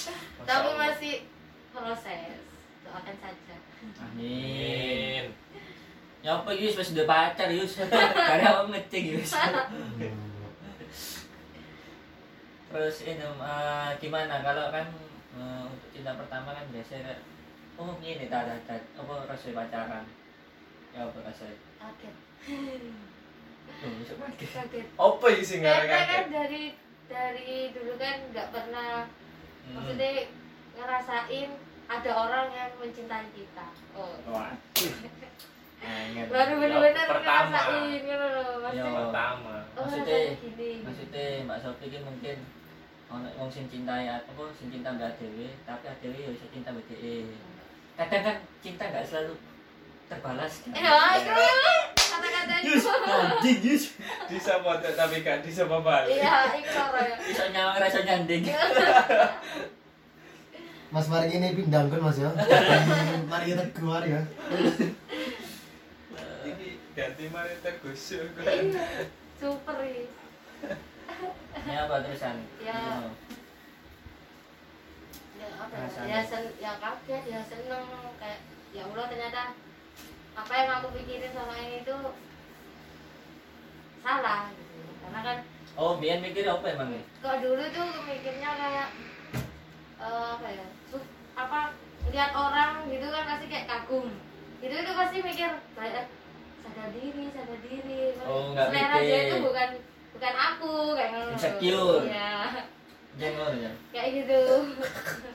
Speaker 2: Uh,
Speaker 3: Tapi masih proses. Doakan saja.
Speaker 2: Amin. Ya apa Yus wis udah pacar Yus. Karena apa ngecek Yus. Terus ini eh, gimana kalau kan eh, untuk cinta pertama kan biasanya kayak, oh ini tak ada apa rasa pacaran. Ya apa rasa?
Speaker 3: Kaget.
Speaker 2: Bisa kaget.
Speaker 3: Kaget.
Speaker 1: Apa iki sing
Speaker 3: Karena kan
Speaker 1: kaget?
Speaker 3: dari dari dulu kan nggak pernah
Speaker 2: Hmm.
Speaker 3: maksudnya ngerasain ada orang yang mencintai kita. Oh.
Speaker 2: Wah.
Speaker 3: Baru benar-benar ngerasain gitu loh. Maksudnya,
Speaker 2: Ya.
Speaker 1: Pertama.
Speaker 3: oh,
Speaker 2: Maksudnya-. Maksudnya Mbak Sofi ki mungkin ono wong sing cintai apa sing cinta mbak Dewi, tapi Dewi ya bisa cinta mbak Dewi. Kadang kan cinta nggak selalu terbalas. kan?
Speaker 3: Eh, oh, kata-kata
Speaker 2: Yus, anjing Yus.
Speaker 1: Bisa foto tapi gak bisa balik.
Speaker 3: Iya, itu ya.
Speaker 2: Bisa nyawang rasa nyanding.
Speaker 4: Mas mari ini pindang kan Mas ya. Mari kita keluar ya.
Speaker 1: Iki ganti mari tegus.
Speaker 3: Iya, super ya.
Speaker 2: Ini apa terusan?
Speaker 3: Ya. Ya apa ya, ya, sen, ya kaget ya seneng kayak ya Allah ternyata apa yang aku pikirin sama ini itu salah gitu karena kan
Speaker 2: Oh, Bian mikir apa emang nih?
Speaker 3: kalau dulu tuh mikirnya kayak eh, apa ya apa lihat orang gitu kan pasti kayak kagum itu itu pasti mikir kayak sadar diri sadar diri
Speaker 2: Oh,
Speaker 3: selera
Speaker 2: mikir.
Speaker 3: dia itu bukan bukan aku kayak.
Speaker 2: Insecure.
Speaker 3: Iya,
Speaker 2: Jangan ya.
Speaker 3: kayak gitu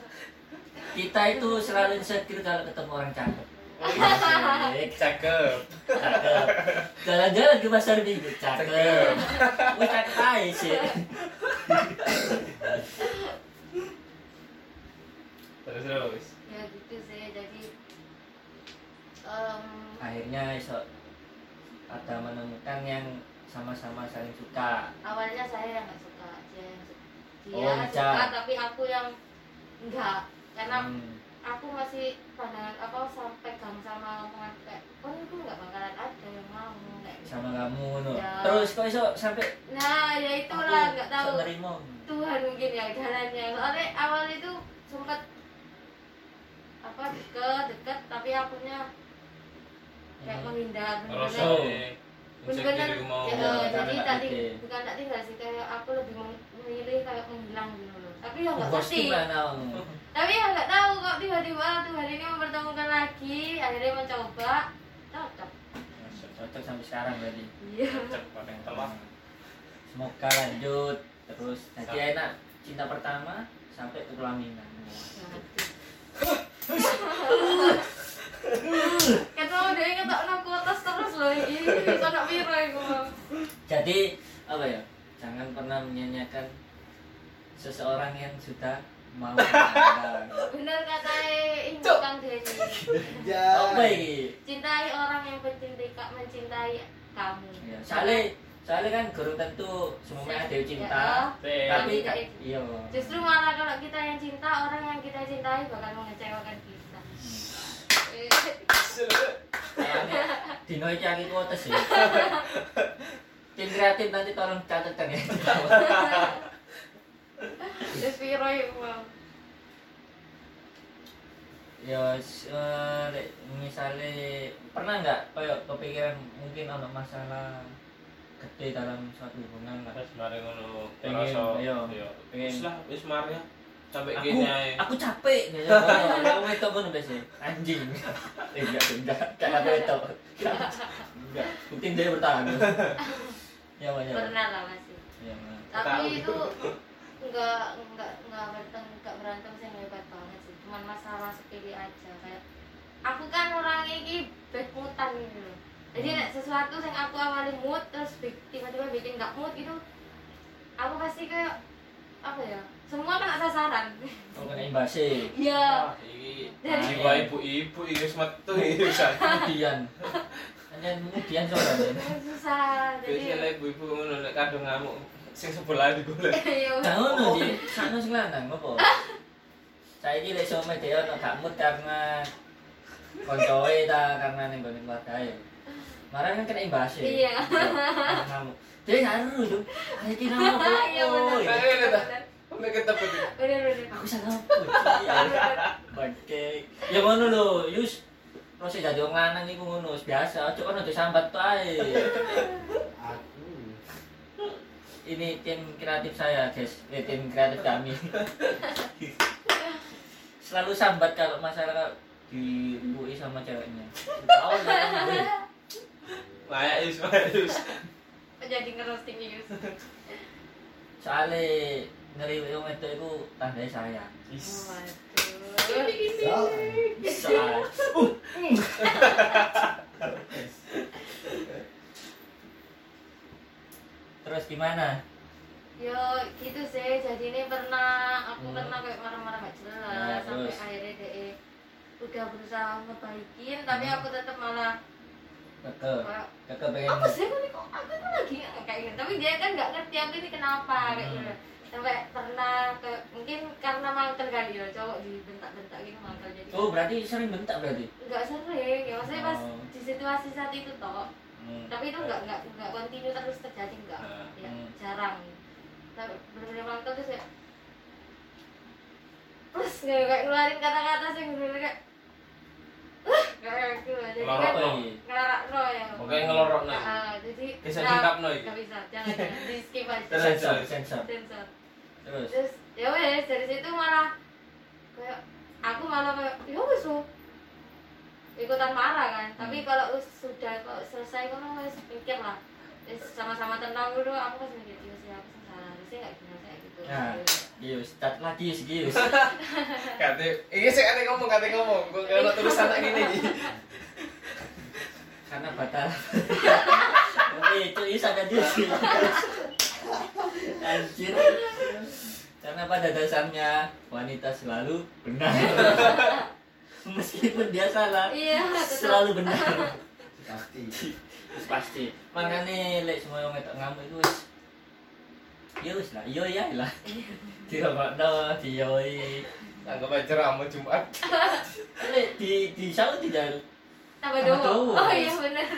Speaker 2: Kita itu selalu insecure kalau ketemu orang cakep. Asik.
Speaker 1: Cakep.
Speaker 2: Cakep. Jalan-jalan ke pasar minggu, cakep. Wih cakep aja sih.
Speaker 1: Terus terus.
Speaker 3: ya gitu sih jadi em,
Speaker 2: Akhirnya iso ada menemukan yang sama-sama saling suka.
Speaker 3: awalnya saya yang nggak suka dia yang suka dia
Speaker 2: Oh,
Speaker 3: suka tapi aku yang enggak karena
Speaker 2: Hmm.
Speaker 3: Aku masih pandangan apa sampai pegang sama omongan kayak oh itu nggak bakalan ada yang mau kayak gitu.
Speaker 2: sama kamu no.
Speaker 3: Ya.
Speaker 2: Terus kok iso sampai
Speaker 3: nah ya itulah nggak tahu
Speaker 2: nerimo.
Speaker 3: Tuhan mungkin ya jalannya soalnya awal itu sempat apa deket deket tapi akunya kayak
Speaker 2: Hmm.
Speaker 3: menghindar
Speaker 1: mau
Speaker 3: ya, eh, jadi
Speaker 2: tak
Speaker 3: tadi bukan tak tinggal sih kayak aku lebih mem- memilih kayak menghilang gitu loh tapi ya nggak
Speaker 2: om?
Speaker 3: tapi ya nggak tahu kok tiba-tiba Tuhan ini mempertemukan lagi akhirnya mencoba cocok
Speaker 2: Cocok sampai sekarang berarti.
Speaker 3: iya
Speaker 1: telat
Speaker 2: Semoga lanjut terus. Jadi enak cinta pertama sampai ke pelaminan.
Speaker 3: mau dia ngetok nang atas terus loh ini bisa nak iku Bang.
Speaker 2: Jadi apa ya? Jangan pernah menyanyiakan seseorang yang sudah mau
Speaker 3: bener kata ini Kang Denny
Speaker 4: Ya.
Speaker 2: Apa ini?
Speaker 3: cintai orang yang mencintai kak mencintai kamu
Speaker 2: Ya, soalnya soalnya kan guru tentu semuanya ada cinta.
Speaker 1: Teh.
Speaker 2: Tapi
Speaker 3: Tidak
Speaker 2: kan
Speaker 3: itu.
Speaker 2: iya.
Speaker 3: justru malah kalau kita yang cinta orang yang kita cintai bakal mengecewakan kita
Speaker 2: dino iki aku kuotes ya. Tim kreatif nanti tolong catatkan ya.
Speaker 3: Terus piro iku Bang?
Speaker 2: Ya, s- eh, misalnya pernah nggak kayak kepikiran mungkin ada masalah gede dalam suatu hubungan lah.
Speaker 1: Terus mari ngono
Speaker 2: Pengen,
Speaker 1: ngerasa,
Speaker 2: iya,
Speaker 1: iya.
Speaker 2: pengen.
Speaker 1: Wis lah, wis mari ya. Sampai
Speaker 2: Aku,
Speaker 1: gini ae.
Speaker 2: aku capek gitu. Aku itu pun biasa anjing. Eh, enggak, enggak, enggak apa itu. Enggak, mungkin dia bertahan. Ya, banyak.
Speaker 3: pernah lah masih
Speaker 2: Ya,
Speaker 3: tapi itu enggak enggak enggak berantem enggak berantem sih hebat banget sih cuman masalah sepele aja kayak aku kan orang ini bad moodan gitu loh jadi
Speaker 2: Hmm.
Speaker 3: nek sesuatu yang aku awalnya mood terus tiba-tiba bikin nggak mood gitu aku pasti kayak apa ya semua kan sasaran
Speaker 2: Oh, kena imbasi.
Speaker 3: iya Jadi-
Speaker 1: jiwa ibu-ibu wis metu iki wis.
Speaker 2: Kemudian. Hanya kemudian soalnya.
Speaker 3: susah
Speaker 1: Biasanya
Speaker 3: jadi
Speaker 1: lek ibu-ibu ngono nek kadung ngamuk sing sebelah digolek.
Speaker 3: ya
Speaker 2: Nah, ngono sih, sana sing lanang apa? Saiki lek iso media ono gak mood karena koncoe ta karena ning gone keluargae. Marane kan kena imbas ya.
Speaker 3: Iya.
Speaker 2: Kamu. Dia ngaruh tuh. Ayo kita ngomong.
Speaker 3: iya benar
Speaker 1: Nah, ini dah. Sampai ketemu tuh.
Speaker 3: benar benar
Speaker 2: Aku salah? Bangke. Ya ngono lho, Yus. Proses jadi wong lanang iku ngono, biasa. Ojo kan aja sambat tuh ae. Ini tim kreatif saya, guys. Eh, tim kreatif kami. Selalu sambat kalau masalah dibui sama ceweknya. Tahu
Speaker 1: is, layak is.
Speaker 3: jadi ngerosting Yus
Speaker 2: Soalnya ngeri wong itu itu tandai sayang.
Speaker 3: waduh
Speaker 4: So,
Speaker 2: Soal. Terus gimana?
Speaker 3: Yo gitu sih, jadi ini pernah aku
Speaker 2: Hmm.
Speaker 3: pernah kayak marah-marah gak jelas
Speaker 2: Nah,
Speaker 3: sampai
Speaker 2: terus?
Speaker 3: akhirnya dia udah berusaha ngebaikin, tapi
Speaker 2: Hmm.
Speaker 3: aku tetap malah
Speaker 2: Keke,
Speaker 3: kayak,
Speaker 2: keke pengen.
Speaker 3: apa sih aku nih kok aku tuh lagi nggak kayak gitu, tapi dia kan nggak ngerti aku ini kenapa kayak
Speaker 2: Hmm.
Speaker 3: gitu. Sampai pernah ke, mungkin karena mangkel kali ya cowok dibentak-bentak gitu mangkel jadi
Speaker 2: Oh berarti sering bentak berarti?
Speaker 3: nggak sering ya maksudnya pas
Speaker 2: Oh.
Speaker 3: di situasi saat itu toh
Speaker 2: Hmm.
Speaker 3: tapi itu nggak nggak nggak kontinu terus terjadi nggak
Speaker 1: Nah,
Speaker 3: ya
Speaker 2: hmm.
Speaker 3: jarang tapi mangkel terus ya terus kayak kayak ngeluarin kata-kata sih bener-bener kayak kayak gitu jadi
Speaker 1: Ngelorok no.
Speaker 3: no ya
Speaker 1: Oke ngelorok nah.
Speaker 3: Ah, jadi
Speaker 1: Bisa no
Speaker 3: bisa jangan di skip aja
Speaker 1: Terus.
Speaker 2: Sensor, sensor.
Speaker 3: sensor
Speaker 2: Terus.
Speaker 3: terus ya wes dari situ malah kayak aku malah kayak ya wes lo ikutan marah kan tapi
Speaker 2: Hmm.
Speaker 3: kalau us- sudah kalau selesai kan wes mikir lah sama-sama tenang dulu aku pas mikir ya sih aku sih salah harusnya nggak gini kayak gitu
Speaker 2: Nah. Gius, cat lagi Gius, Gius.
Speaker 1: Kate, iki sik kate ngomong, kate ngomong. Gua kalau terus anak gini.
Speaker 2: Karena batal. Tapi itu bisa kan Gius. Anjir. Karena pada dasarnya wanita selalu benar. Meskipun dia salah,
Speaker 3: iya
Speaker 2: selalu benar.
Speaker 4: pasti.
Speaker 2: Wis pasti. Makane lek semua yang ngetok ngamuk itu wis Ya wis lah, iya ya lah. Dirokokno, diyoi.
Speaker 1: Anggap aja ramu Jumat.
Speaker 2: Lek di di salah tidak
Speaker 3: tambah doa oh iya bener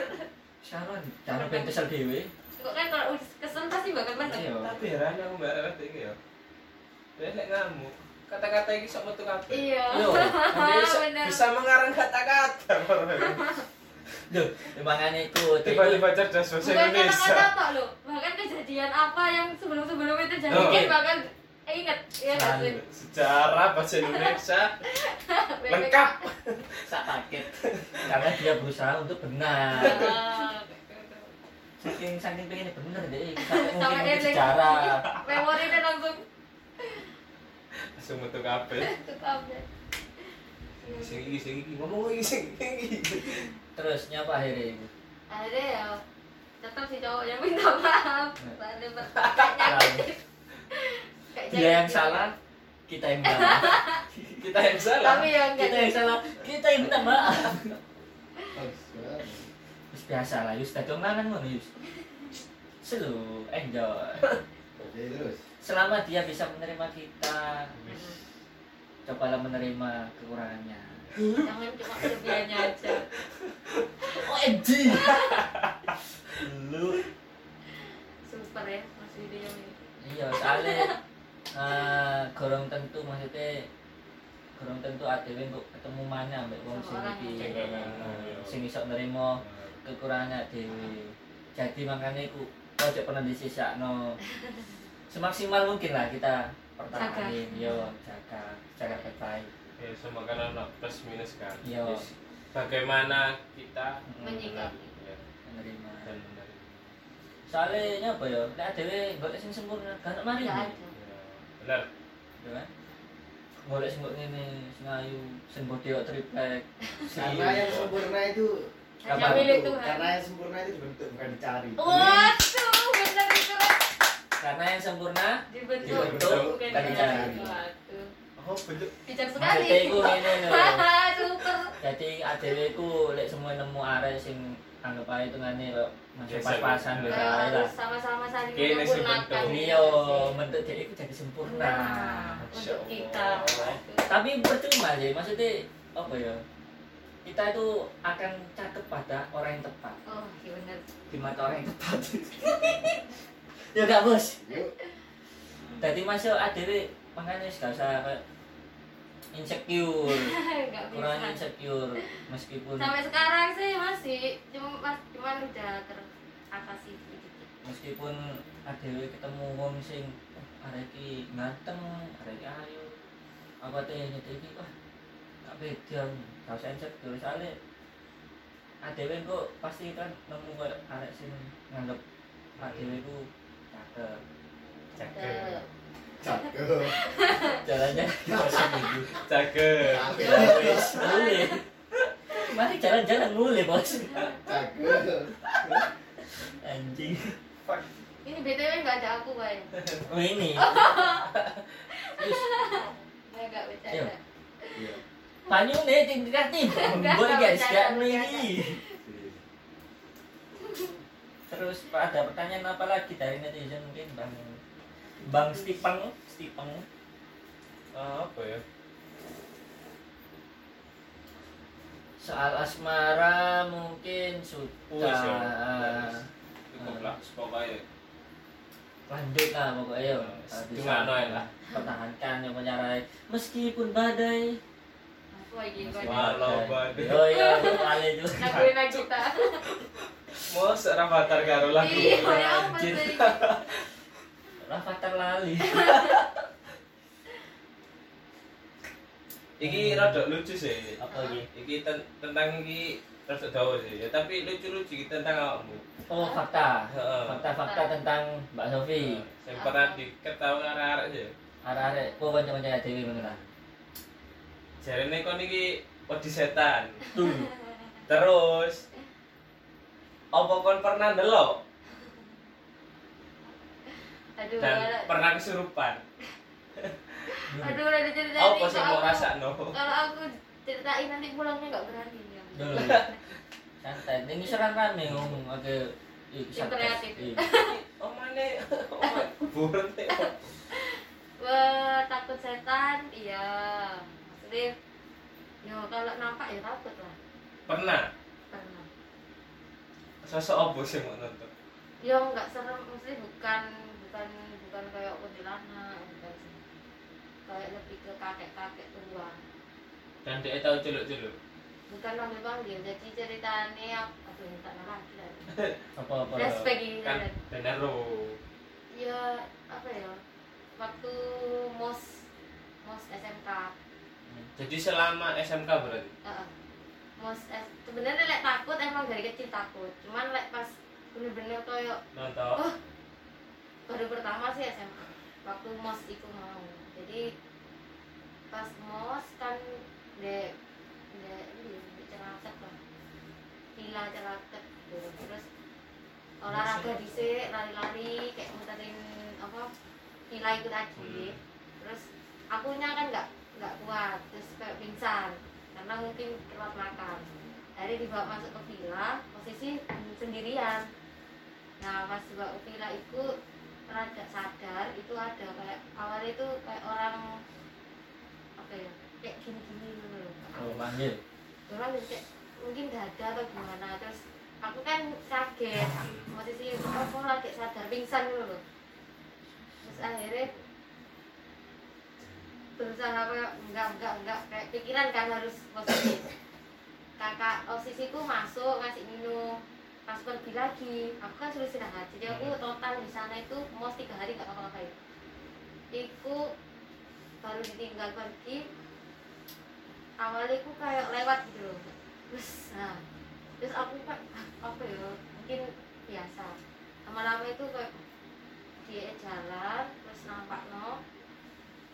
Speaker 2: Saran, jangan pengen kesel dewe.
Speaker 3: kok kan kalau kesel pasti bakal menang
Speaker 2: Iya.
Speaker 1: Tapi heran aku mbak iki ya. Lek ngamuk. Kata-kata ini sok metu kabeh.
Speaker 3: iya
Speaker 2: Yo,
Speaker 1: Bisa, mengarang kata-kata.
Speaker 2: Loh, makanya itu
Speaker 1: Tiba-tiba cerdas bahasa
Speaker 3: bukan
Speaker 1: Indonesia.
Speaker 3: kata-kata tok loh bahkan kejadian apa yang sebelum-sebelumnya terjadi
Speaker 1: Oh.
Speaker 3: kan bahkan eh, inget ya
Speaker 2: Selalu.
Speaker 1: Sejarah bahasa Indonesia lengkap.
Speaker 2: sak paket karena dia berusaha untuk benar
Speaker 3: Ah,
Speaker 2: saking saking pengen bener deh sampai mungkin sejarah
Speaker 3: memorinya langsung
Speaker 1: Langsung metu kabeh.
Speaker 3: tukar deh
Speaker 1: Sing iki sing iki. Ngomong iki sing iki.
Speaker 2: terus nyapa akhirnya ibu?
Speaker 3: Akhirnya ya tetap si cowok yang minta maaf. Ada ber- kayak
Speaker 2: Selalu.
Speaker 3: nyakitin Kayak
Speaker 2: dia yang salah kita yang maaf.
Speaker 1: Kita yang salah.
Speaker 3: tapi yang enggak
Speaker 2: kita yang salah kita yang minta maaf. Terus biasa lah Yus. Tadi omongan ngono Yus. Selu enjoy.
Speaker 4: Oke, terus.
Speaker 2: Selama dia bisa menerima kita. Cobalah menerima kekurangannya.
Speaker 3: Jangan cuma kelebihannya aja.
Speaker 2: OMG lu.
Speaker 3: Super ya mas video ini
Speaker 2: iya soalnya eh gorong tentu maksudnya gorong tentu adewe kok ketemu mana ambek wong sing iki.
Speaker 3: yang
Speaker 1: jaga.
Speaker 2: eh, sing iso nerima kekurangan adewe jadi makanya aku ojo pernah disisakno semaksimal mungkin lah kita pertahanin yo jaga jaga baik
Speaker 1: Ya semua kan anak plus minus kan. Yes. Bagaimana kita
Speaker 3: Menyikapi.
Speaker 1: Ya,
Speaker 2: menerima
Speaker 1: dan menerima.
Speaker 2: soalnya apa ya nek adewe golek sing sempurna kan mari
Speaker 3: ya
Speaker 2: ya
Speaker 3: ada
Speaker 1: Ya, Benar.
Speaker 2: kan golek sing ngene sing ayu sing triplek
Speaker 4: Karena yang sempurna itu
Speaker 3: hanya
Speaker 2: Apa?
Speaker 3: milik
Speaker 4: bentuk.
Speaker 3: Tuhan
Speaker 4: Karena yang sempurna itu dibentuk bukan dicari.
Speaker 3: waduh
Speaker 2: karena yang sempurna
Speaker 3: dibentuk.
Speaker 2: Dibentuk,
Speaker 3: bukan waduh.
Speaker 1: Oh, bentuk.
Speaker 3: Bijak sekali.
Speaker 2: maksudnya iku ngene lho
Speaker 3: super.
Speaker 2: Jadi adewe ku lek semua nemu arek sing anggap ae tengane kok masih
Speaker 1: Biasa,
Speaker 2: pas-pasan
Speaker 1: biasa.
Speaker 2: beda
Speaker 3: Kayak
Speaker 2: ae lah.
Speaker 3: Sama-sama saling menyempurnakan
Speaker 2: iya bentuk dia itu jadi sempurna.
Speaker 3: Nah untuk kita.
Speaker 2: Tapi percuma sih maksudnya apa ya? Kita itu akan cakep pada orang yang tepat.
Speaker 3: Oh iya bener.
Speaker 2: Di mata orang yang tepat ya gak bos.
Speaker 4: Yuk.
Speaker 2: jadi masuk adewe makanya gak usah kayak insecure. Kurang insecure meskipun
Speaker 3: sampai sekarang sih masih cuma mas cuman udah teratasi sedikit.
Speaker 2: Meskipun adewe ketemu wong sing "Wah, arek iki ganteng arek iki ayu. Apa teh nyete iki wah gak beda gak usah insecure. Soalnya adewe kok pasti kan nemu kayak arek sing nganggep adewe ku cakep
Speaker 1: Cakep.
Speaker 4: Cakep.
Speaker 2: jalannya bahasa minggu
Speaker 1: Cakep.
Speaker 2: Wis mulai mari jalan-jalan mulai bos
Speaker 4: Cakep.
Speaker 2: anjing
Speaker 3: ini btw nggak ada aku bay
Speaker 2: oh ini
Speaker 3: nggak
Speaker 2: Iya.
Speaker 3: bercanda
Speaker 4: Iya.
Speaker 2: Panyu nih tim kreatif
Speaker 3: Enggak,
Speaker 2: gue
Speaker 3: enggak
Speaker 2: guys
Speaker 3: bercanda,
Speaker 2: gak
Speaker 3: bercanda.
Speaker 2: ini terus Pak ada pertanyaan apa lagi dari netizen mungkin bang? Bang Stipeng Stipeng.
Speaker 1: Ah, apa ya?
Speaker 2: soal asmara mungkin sudah.
Speaker 1: Ya. Cukup lah, pokoknya.
Speaker 2: lanjut lah pokoknya. Ya
Speaker 1: Nah,
Speaker 2: bisa
Speaker 1: gimana ya lah.
Speaker 2: pertahankan yang menyarai. Meskipun badai.
Speaker 1: Walau badai.
Speaker 2: oh iya kali itu.
Speaker 3: Aja kita
Speaker 1: Mau seorang avatar karo lagu.
Speaker 3: iya ya apa
Speaker 2: anjir.
Speaker 3: sih
Speaker 2: Rafathar lali
Speaker 1: Iki rada lucu sih.
Speaker 2: apa lagi
Speaker 1: Iki ten- tentang iki rada dawa sih. Ya, tapi lucu-lucu iki tentang awakmu.
Speaker 2: oh fakta fakta-fakta tentang Mbak Sofi
Speaker 1: Yang pernah diketahui arek-arek sih.
Speaker 2: arek-arek kok kanca-kanca dewi mengenal
Speaker 1: Jarene kon iki wedi setan. Terus apa kon pernah ndelok
Speaker 3: aduh
Speaker 1: dan
Speaker 3: ada-
Speaker 1: pernah kesurupan?
Speaker 3: aduh udah diceritain
Speaker 1: Apa
Speaker 3: nih,
Speaker 1: sih
Speaker 3: kalau
Speaker 1: mau
Speaker 3: aku-
Speaker 1: rasakno?
Speaker 3: kalau aku ceritain nanti pulangnya nggak berani ya
Speaker 2: dulu santai ini serang rame ngomong agak ih,
Speaker 3: Yang kreatif.
Speaker 1: Oh mana? Oh mana? Nih.
Speaker 3: Wah, takut setan iya maksudnya yo kalau nampak ya takut lah
Speaker 1: pernah Sosok apa sih mau nonton?
Speaker 3: yo nggak serem maksudnya bukan bukan bukan kayak kuntilanak bukan kayak lebih ke kakek-kakek tua
Speaker 1: dan dia tahu celuk-celuk
Speaker 3: bukan panggil panggil jadi ceritanya aduh tak lagi lah.
Speaker 2: Apa apa
Speaker 3: flashback ini.
Speaker 1: Kan bener lo
Speaker 3: ya apa ya? Waktu mos mos SMK
Speaker 1: jadi selama SMK berarti?
Speaker 3: Heeh. S sebenarnya lek takut emang dari kecil takut. Cuman lek pas bener-bener koyo
Speaker 1: nonton
Speaker 3: baru pertama sih SMA waktu mos itu mau. Jadi pas mos kan de de ini de ceraket lah. Villa ceraket gitu. terus olahraga dhisik lari-lari kayak muterin apa villa itu tadi.
Speaker 1: Hmm.
Speaker 3: terus akunya kan nggak nggak kuat. Terus kayak pingsan karena mungkin telat makan. Akhirnya dibawa masuk ke villa posisi sendirian. Nah pas dibawa ke villa itu rada sadar itu ada kayak awalnya itu kayak orang apa ya kayak gini-gini gitu loh.
Speaker 2: Oh manggil?
Speaker 3: Orang kayak mungkin dada atau gimana. Terus aku kan kaget posisi aku lagi sadar pingsan gitu loh. Terus akhirnya berusaha kayak enggak enggak enggak kayak pikiran kan harus positif. Kakak osisiku masuk ngasih minum pas pergi lagi aku kan suruh istirahat. Jadi aku total di sana itu mau tiga hari nggak apa-apa. Itu baru ditinggal pergi awalnya aku kayak lewat gitu loh. Terus nah terus aku kan apa ya mungkin biasa. Lama-lama itu kayak dia jalan terus nampak no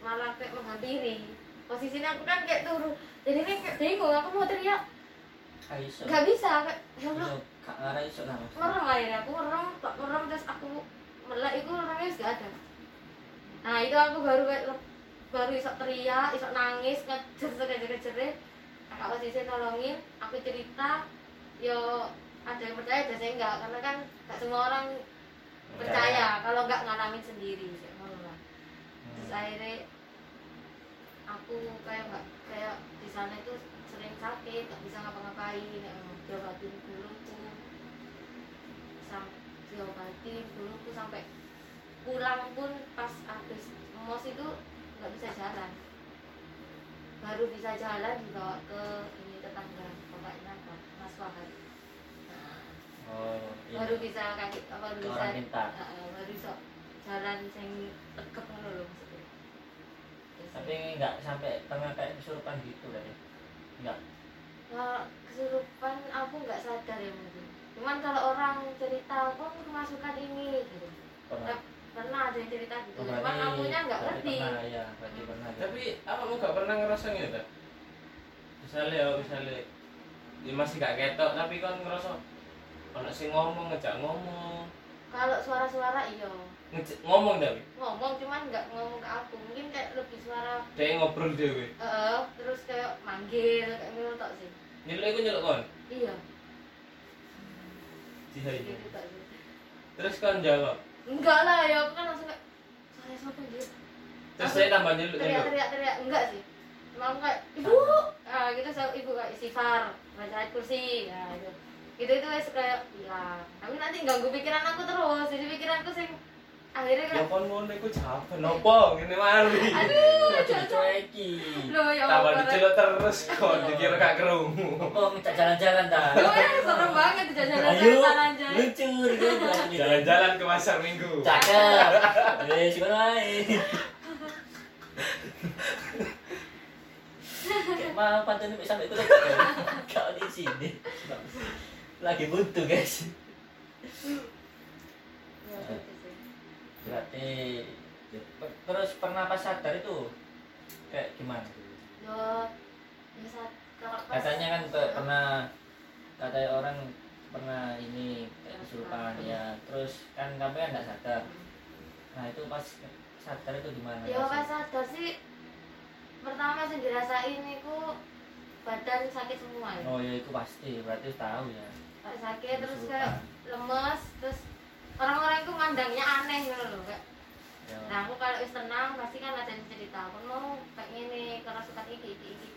Speaker 3: malah kayak menghampiri. Posisinya aku kan kayak turun jadi ini kayak bingung aku mau teriak. Nggak bisa. Kayak ya Allah.
Speaker 2: Gak ngarah iso lah.
Speaker 3: Merem akhirnya aku merem tak merem terus aku melek itu orangnya sudah ada. Nah itu aku baru kayak baru isok teriak isok nangis ngejer ngejer ngejer kakak posisi nolongin aku cerita yo ada yang percaya ada yang enggak. Karena kan gak semua orang percaya kalau nggak ngalamin sendiri lah. Terus
Speaker 2: Hmm.
Speaker 3: akhirnya aku kayak nggak kayak di sana itu sering sakit nggak bisa ngapa-ngapain diobatin duluku sampai diobatin duluku sampai pulang pun pas habis mos itu nggak bisa jalan. Baru bisa jalan dibawa ke ini tetangga bapaknya Pak Mas Wahid nah,
Speaker 2: oh iya.
Speaker 3: Baru bisa kaki apa baru bisa
Speaker 2: pintar.
Speaker 3: Heeh, baru bisa jalan sing tegep ngono lho
Speaker 2: tapi nggak sampai pernah kayak kesurupan gitu kan ya nggak.
Speaker 3: Kalau kesurupan aku nggak sadar ya mungkin cuman kalau orang cerita kok kemasukan ini gitu.
Speaker 2: Pernah.
Speaker 3: Pernah ada yang cerita gitu.
Speaker 2: Oh,
Speaker 3: cuman akunya nggak ngerti.
Speaker 2: pernah ya berarti pernah ya.
Speaker 1: tapi apa mau gak pernah ngerasa gitu misalnya ya misalnya ya masih gak ketok tapi kan ngerasa anak sing ngomong ngejak ngomong
Speaker 3: kalau suara-suara iya.
Speaker 1: Ngomong tapi
Speaker 3: ngomong cuman nggak ngomong ke aku. Mungkin kayak lebih suara
Speaker 1: dia ngobrol dewe
Speaker 3: eh terus kayak manggil kayak ngono tok sih.
Speaker 1: Nyeluk iku nyeluk kon?
Speaker 3: Iya.
Speaker 1: Jihai
Speaker 3: gitu tok sih.
Speaker 1: Terus kan jawab?
Speaker 3: Enggak lah ya aku kan langsung kayak saya siapa dia
Speaker 1: terus
Speaker 3: Aku
Speaker 1: saya tambah nyeluk
Speaker 3: teriak teriak teriak. Enggak sih. Emang kayak ibu. Ah gitu saya ibu kayak istighfar baca kursi. Ya itu gitu itu wes kayak hilang tapi nanti ganggu pikiran aku terus. Jadi pikiranku sing akhirnya
Speaker 1: ya
Speaker 3: kayak
Speaker 1: kon ngono iku jawaban nopo ngene mari
Speaker 3: aduh
Speaker 2: Kok jadi
Speaker 3: jangan
Speaker 2: cueki
Speaker 3: lo ya
Speaker 1: tambah terus kon dikira gak kerungu.
Speaker 2: Oh ngejak jalan-jalan dah
Speaker 3: Gue ya serem banget jalan-jalan aja
Speaker 2: luncur gitu.
Speaker 1: Jalan-jalan ke pasar minggu.
Speaker 2: Cakep. Wes ngono ae Kayak mau pantun sampai kulit kau di sini lagi buntu guys.
Speaker 3: Ya, gitu
Speaker 2: berarti ya, terus pernah pas sadar itu kayak gimana?
Speaker 3: Yo, ya kalau pas
Speaker 2: katanya kan pe- pernah katanya orang pernah ini kayak kesurupan ya terus kan kamu kan nggak sadar. Nah itu pas sadar itu gimana?
Speaker 3: Ya pas sadar sih pertama sih dirasain itu badan sakit semua ya.
Speaker 2: oh ya itu pasti berarti tahu ya
Speaker 3: sakit terus kayak lemes terus orang-orang itu mandangnya aneh gitu loh kayak
Speaker 2: ya.
Speaker 3: nah aku kalau wis tenang pasti kan ada yang cerita aku mau kayak gini karena suka iki iki iki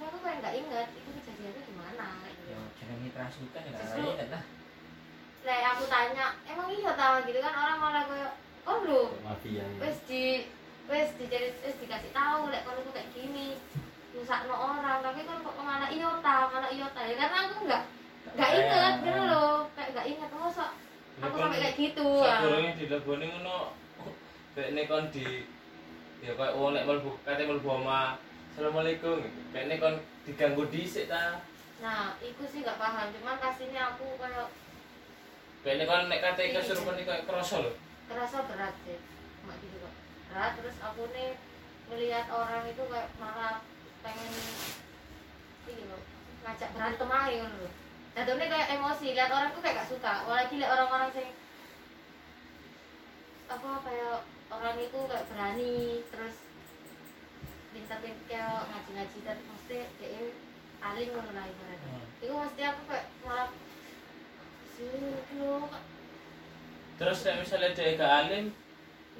Speaker 3: aku kayak nggak inget itu kejadiannya gimana gitu.
Speaker 2: ya jangan kerasukan ya
Speaker 3: Justru-
Speaker 2: nggak ingat lah
Speaker 3: Lah aku tanya emang iya tahu gitu kan orang malah kayak oh lu
Speaker 5: mafia ya.
Speaker 3: wis di wes dicerit wes dikasih tahu lek kalau kayak gini nyusakno orang tapi kan kok malah iota malah iota ya karena aku nggak
Speaker 2: Kayak,
Speaker 3: inget gitu loh kayak nggak inget masa aku sampai kayak gitu ah.
Speaker 1: Sadurunge dileboni ngono. Bekne kon di ya kayak wong nek mlebu kate mlebu oma. Assalamualaikum. Bekne kon diganggu dhisik ta.
Speaker 3: nah itu sih nggak paham cuman kasihnya aku kayak
Speaker 1: Bekne kon nek kate kesurupan iki kayak kroso lho.
Speaker 3: terasa berat sih cuma gitu kok berat terus aku nih ngelihat orang itu kayak malah pengen ini loh ngajak berantem aja gitu loh jatuhnya kayak emosi lihat orang tuh kayak gak suka. Apalagi lihat orang-orang sing apa kayak orang itu kayak berani terus pintar-pintar kayak ngaji-ngaji dan mesti kayak alim ngono lah ibaratnya.
Speaker 2: Hmm.
Speaker 3: itu mesti aku kayak malah loh
Speaker 1: Terus nek misalnya dia gak alim,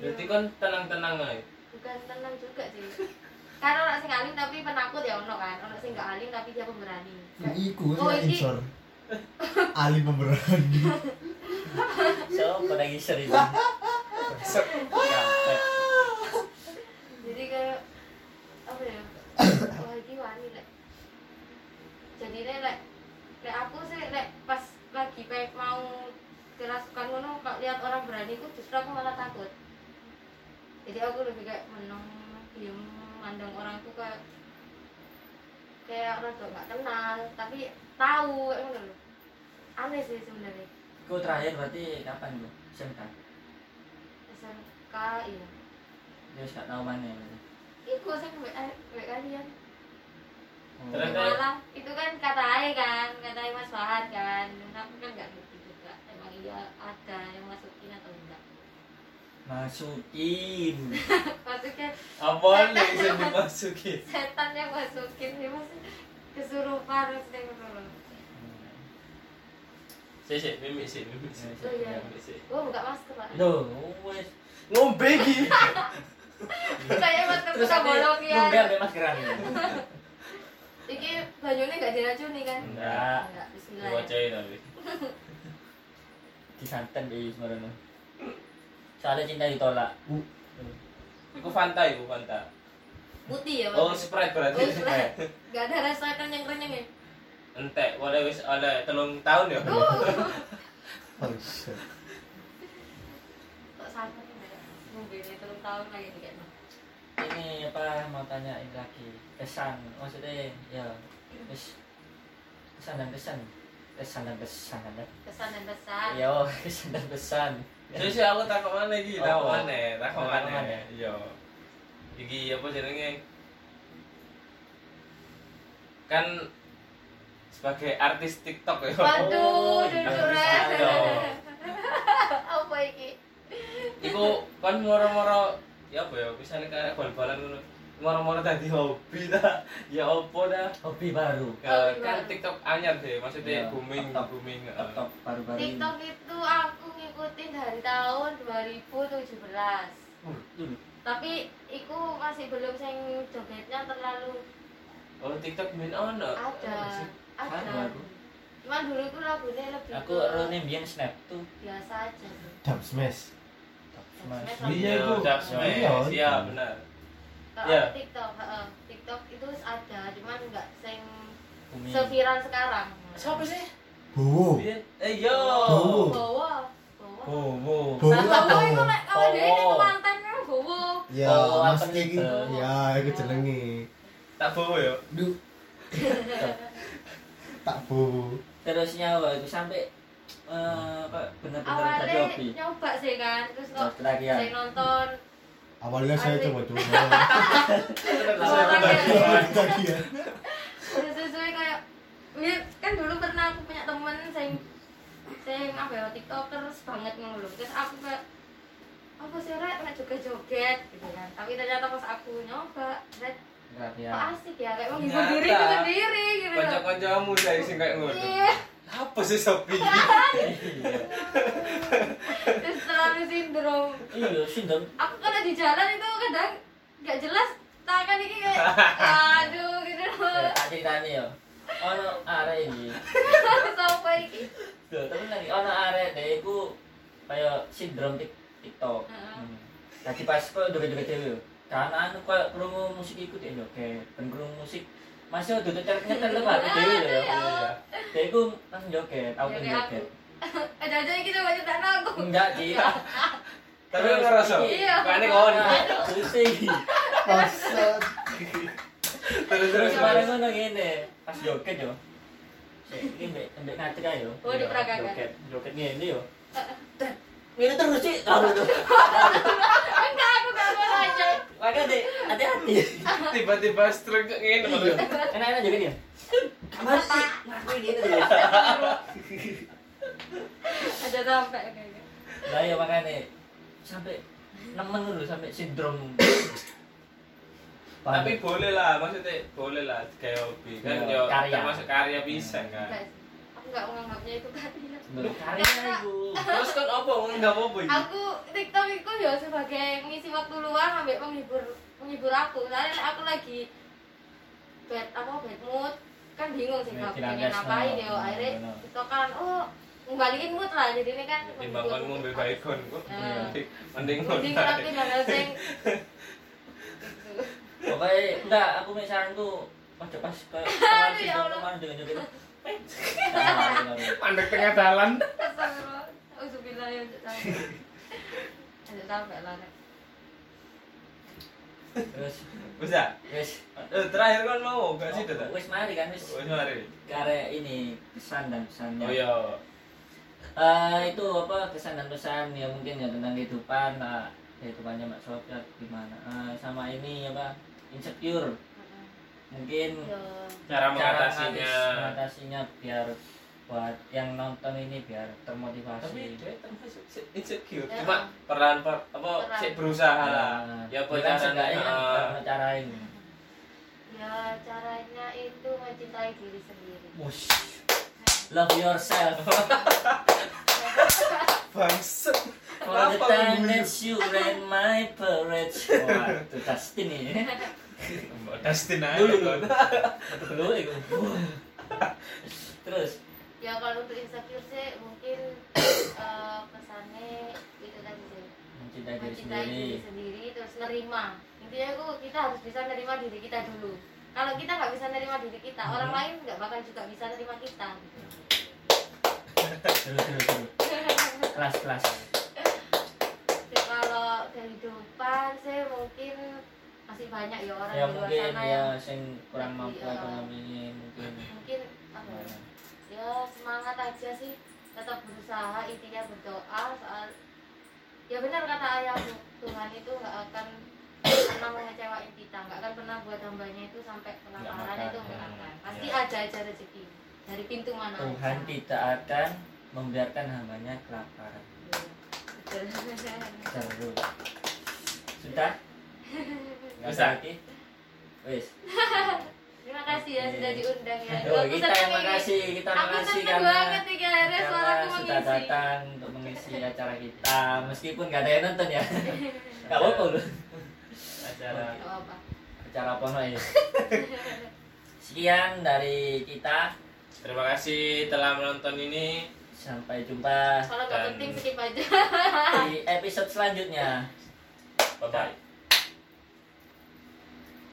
Speaker 1: berarti kon tenang-tenang ae.
Speaker 3: bukan tenang juga sih. Kan orang sing alim tapi penakut ya ono kan. Orang sing gak alim tapi dia pemberani.
Speaker 4: Iku
Speaker 3: Oh,
Speaker 4: ya
Speaker 3: iki-
Speaker 4: insor. Ali pemberani.
Speaker 2: so pada itu Kampret.
Speaker 3: jadi kayak apa ya wah ini wani lek jadi lek lek aku sih lek pas lagi pe mau kerasukan ngono kok lihat orang berani itu justru aku malah takut jadi aku lebih kayak menang diem mandang orang itu kayak kayak rada nggak kenal tapi tahu kayak ngono loh aneh sih sebenarnya
Speaker 2: Ku terakhir berarti kapan bu? SMK?
Speaker 3: SMK iya
Speaker 2: Dia gak tahu mana ya.
Speaker 3: Iku sih WA WA kalian
Speaker 2: Oh.
Speaker 1: Terus-
Speaker 3: malam itu kan kata Ai kan kata Mas Fahad kan aku kan nggak ngerti juga emang iya ada yang enggak
Speaker 2: Masukin.
Speaker 3: maksudnya
Speaker 1: Apa nih bisa dimasukin?
Speaker 3: setan yang masukin sih mas kesurupan terus yang ngono
Speaker 1: Sik sik mimik sik mimik sik.
Speaker 3: Oh, iya.
Speaker 1: Sik.
Speaker 3: gue buka masker pak
Speaker 2: Loh, wes.
Speaker 1: Ngombe iki.
Speaker 3: kayak masker
Speaker 2: Terus
Speaker 3: kita bolong ya
Speaker 2: nunggal ke maskeran ya.
Speaker 3: iki banyunya nggak diracuni kan
Speaker 2: Enggak.
Speaker 3: enggak Bismillah
Speaker 1: Diwacai tapi.
Speaker 2: Disanten di Semarang. Soalnya cinta ditolak.
Speaker 1: Iku Fanta iku Fanta.
Speaker 3: putih ya
Speaker 1: Oh? Sprite berarti.
Speaker 3: Oh, Sprite. nggak ada rasa kenyang-kenyang ya
Speaker 1: Entek, wae wis oleh telung tahun ya.
Speaker 4: Oh, shit.
Speaker 3: kok sama nih kayak ngombe ini terus tahun lagi nih kayaknya
Speaker 2: Ini apa mau tanyain lagi kesan maksudnya ya wes kesan dan kesan kesan dan kesan ya
Speaker 3: kesan dan pesan
Speaker 2: Iya, kesan dan kesan
Speaker 1: Jadi sih aku takut mana iki, takut
Speaker 2: Oh.
Speaker 1: mana, takut mana. Iya. Iki apa jenenge? Kan sebagai artis TikTok ya.
Speaker 3: Waduh,
Speaker 2: Oh,
Speaker 3: duduk
Speaker 2: iya.
Speaker 3: Apa iki?
Speaker 1: Iku kan moro-moro ya apa ya, misalnya kayak bal-balan ngono. Moro-moro tadi hobi ta. Ya opo ta?
Speaker 2: hobi baru
Speaker 1: Ya, kan. TikTok anyar deh, maksudnya
Speaker 2: Iya,
Speaker 1: booming,
Speaker 2: TikTok.
Speaker 1: booming.
Speaker 2: TikTok baru-baru ini
Speaker 3: TikTok itu aku ngikutin dari tahun 2017.
Speaker 2: Oh, dulu
Speaker 3: Tapi iku masih belum sing jogetnya terlalu
Speaker 1: Oh, TikTok min ono.
Speaker 3: ada.
Speaker 2: Kan
Speaker 3: Ada. Cuman dulu itu lagunya lebih
Speaker 2: aku rone mbiyen snap tuh
Speaker 3: biasa aja.
Speaker 4: Dub smash.
Speaker 2: Smash.
Speaker 3: Smash.
Speaker 4: Iya, iku.
Speaker 1: Dub
Speaker 4: Iya,
Speaker 1: Smash.
Speaker 4: iya.
Speaker 1: Iya, benar.
Speaker 3: Kalau
Speaker 1: Iya.
Speaker 3: TikTok, heeh. TikTok itu ada, cuman enggak sing
Speaker 2: Bumi.
Speaker 3: seviral sekarang.
Speaker 1: Siapa sih?
Speaker 4: Bowo.
Speaker 1: Biyen- Eh yo.
Speaker 4: Bowo.
Speaker 2: Bowo.
Speaker 4: Bowo apa?
Speaker 3: Itu lek mantan kan.
Speaker 4: Ya,
Speaker 2: Bowo apa
Speaker 4: iki. Ya, iku jenenge.
Speaker 1: Tak ya.
Speaker 4: Duh. Tak bowo.
Speaker 2: terus nyawa itu sampai eh kok bener-bener
Speaker 3: Awalnya nyoba sih kan, terus kok
Speaker 2: ya
Speaker 3: saya nonton
Speaker 4: Awalnya saya coba-coba. Tadi ya.
Speaker 3: sesuai kayak ya, kan dulu pernah aku punya temen sing sing apa ya tiktokers banget ngono lho. Terus aku kayak apa sih rek kena joget-joget gitu kan. Tapi ternyata pas aku nyoba, rek kok
Speaker 2: ya
Speaker 3: asik ya kayak menghibur diri itu sendiri gitu.
Speaker 1: Kanca-kancamu saya sing kayak ngono.
Speaker 3: Iya,
Speaker 1: Apa sih Sopi?
Speaker 2: iya
Speaker 3: terus terlalu sindrom.
Speaker 2: iya sindrom
Speaker 3: Aku kalau di jalan itu kadang nggak jelas tangan ini kayak aduh gitu loh.
Speaker 2: Eh, tak ceritani yo ono arek iki
Speaker 3: Sampai iki.
Speaker 2: Tuh, tapi lagi ono arek deh iku kaya sindrom tik TikTok.
Speaker 3: Heeh.
Speaker 2: Hmm. Pas kok joget-joget dhewe yo. karena anu koyo krungu musik iku dek joget ben krungu musik masih udah nyetel nyetel lho Pak dhewe lho ya
Speaker 1: Iya.
Speaker 2: dek iku langsung joget aku
Speaker 3: Ya,
Speaker 2: joget
Speaker 3: Ada-ada iki coba nyetak aku.
Speaker 2: enggak Ci
Speaker 1: Tapi kan ngerasa.
Speaker 3: Iya.
Speaker 1: Kane kon.
Speaker 2: terus
Speaker 4: Maksud.
Speaker 1: Terus terus.
Speaker 2: terus kemarin ngono ngene pas joget yo ini mbek yo
Speaker 3: Oh, di peragakan.
Speaker 2: joget joget ngene yo Ngene terus sih tuh.
Speaker 3: Enggak, aku gak mau aja.
Speaker 2: Makanya deh, hati-hati.
Speaker 1: Tiba-tiba stroke ngene
Speaker 2: Iya. Enak-enak joget ya. Kamar sih, ngakuin gitu ya.
Speaker 3: Ada sampai kayaknya.
Speaker 2: Lah ya makanya sampai nemen dulu sampai sindrom.
Speaker 1: Tapi boleh lah, maksudnya boleh lah kayak hobi kan
Speaker 2: Iya,
Speaker 1: yo
Speaker 2: karya.
Speaker 1: termasuk karya bisa kan.
Speaker 3: Enggak sih. Aku enggak menganggapnya itu karya.
Speaker 2: Karya ibu.
Speaker 1: Terus kan apa enggak apa-apa iki?
Speaker 3: Aku TikTok itu ya sebagai ngisi waktu luang ambil penghibur penghibur aku. Soalnya aku lagi bad apa bad mood kan bingung sih nggak pengen ngapain
Speaker 2: no.
Speaker 3: ya akhirnya
Speaker 2: no.
Speaker 3: TikTok kan oh ngembaliin mood lah jadi ini kan
Speaker 1: Timbang kon ngombe baygon kok.
Speaker 3: Nah.
Speaker 1: Mending
Speaker 3: mending tapi hal sing
Speaker 2: Pokoknya enggak, aku misalnya pas pas kayak
Speaker 3: Ya
Speaker 2: teman kemarin dengan joget.
Speaker 1: Mandek tengah dalan.
Speaker 3: Astagfirullah. Auzubillah ya untuk sampai. Lah.
Speaker 2: Terus
Speaker 1: Bisa.
Speaker 2: wis
Speaker 1: Eh, terakhir kan mau gak sih
Speaker 2: wis mari kan wis
Speaker 1: Wis mari.
Speaker 2: karya ini pesan dan pesannya.
Speaker 1: Oh iya.
Speaker 2: Eh, itu apa kesan dan pesan ya mungkin ya tentang kehidupan lah kehidupannya Mbak Sofia gimana Eh, sama ini apa insecure mungkin.
Speaker 1: Cara
Speaker 2: cara
Speaker 1: mengatasinya.
Speaker 2: mengatas- mengatasinya biar buat yang nonton ini biar termotivasi
Speaker 1: Tapi dia termasuk insecure.
Speaker 3: Ya.
Speaker 1: Cuma peran per apa sih berusaha lah. Ya apa
Speaker 2: kan
Speaker 1: caranya?
Speaker 2: kan
Speaker 1: Ah.
Speaker 2: gimana carain
Speaker 3: Ya caranya itu mencintai diri sendiri.
Speaker 2: Wush. Love yourself.
Speaker 1: Bangset.
Speaker 2: for the time that you ran my parade wah itu Dustin ini
Speaker 1: Mbak Dustin aja
Speaker 2: Dulu. dulu itu terus?
Speaker 3: Ya kalau untuk insecure sih mungkin pesannya itu tadi sih.
Speaker 2: Mencintai diri
Speaker 3: mencintai
Speaker 2: sendiri.
Speaker 3: diri sendiri terus nerima. Intinya itu kita harus bisa nerima diri kita dulu. Kalau kita nggak bisa nerima diri kita, orang
Speaker 2: Hmm.
Speaker 3: lain nggak bakal juga bisa nerima kita.
Speaker 2: kelas kelas
Speaker 3: Jadi kalau kehidupan sih mungkin masih banyak ya orang
Speaker 2: ya
Speaker 3: di luar sana
Speaker 2: ya
Speaker 3: yang
Speaker 2: sing kurang mampu
Speaker 3: Iya.
Speaker 2: ekonominya mungkin
Speaker 3: mungkin apa ya, ya semangat aja sih tetap berusaha intinya berdoa soal ya benar kata ayahmu Tuhan itu nggak akan pernah mengecewain kita nggak akan pernah buat hambanya itu sampai kelaparan itu nggak akan. Pasti
Speaker 2: Ya.
Speaker 3: ada aja rezeki. Dari pintu mana
Speaker 2: Tuhan
Speaker 3: aja.
Speaker 2: tidak akan membiarkan hambanya kelaparan.
Speaker 3: Iya,
Speaker 2: terus. Sudah? Nggak ada lagi? Wis.
Speaker 3: Terima kasih ya sudah diundang ya. Aku
Speaker 2: kita yang makasih kita
Speaker 3: aku
Speaker 2: makasih karena
Speaker 3: banget akhirnya
Speaker 2: karena
Speaker 3: suaraku
Speaker 2: sudah
Speaker 3: mengisi
Speaker 2: datang untuk mengisi acara kita meskipun gak ada yang nonton ya. Gak apa-apa loh
Speaker 1: Acara
Speaker 3: apa-apa
Speaker 2: acara pono ya sekian dari kita.
Speaker 1: Terima kasih telah menonton ini.
Speaker 2: sampai jumpa.
Speaker 3: Kalau nggak penting skip aja.
Speaker 2: Di episode selanjutnya.
Speaker 1: Bye bye.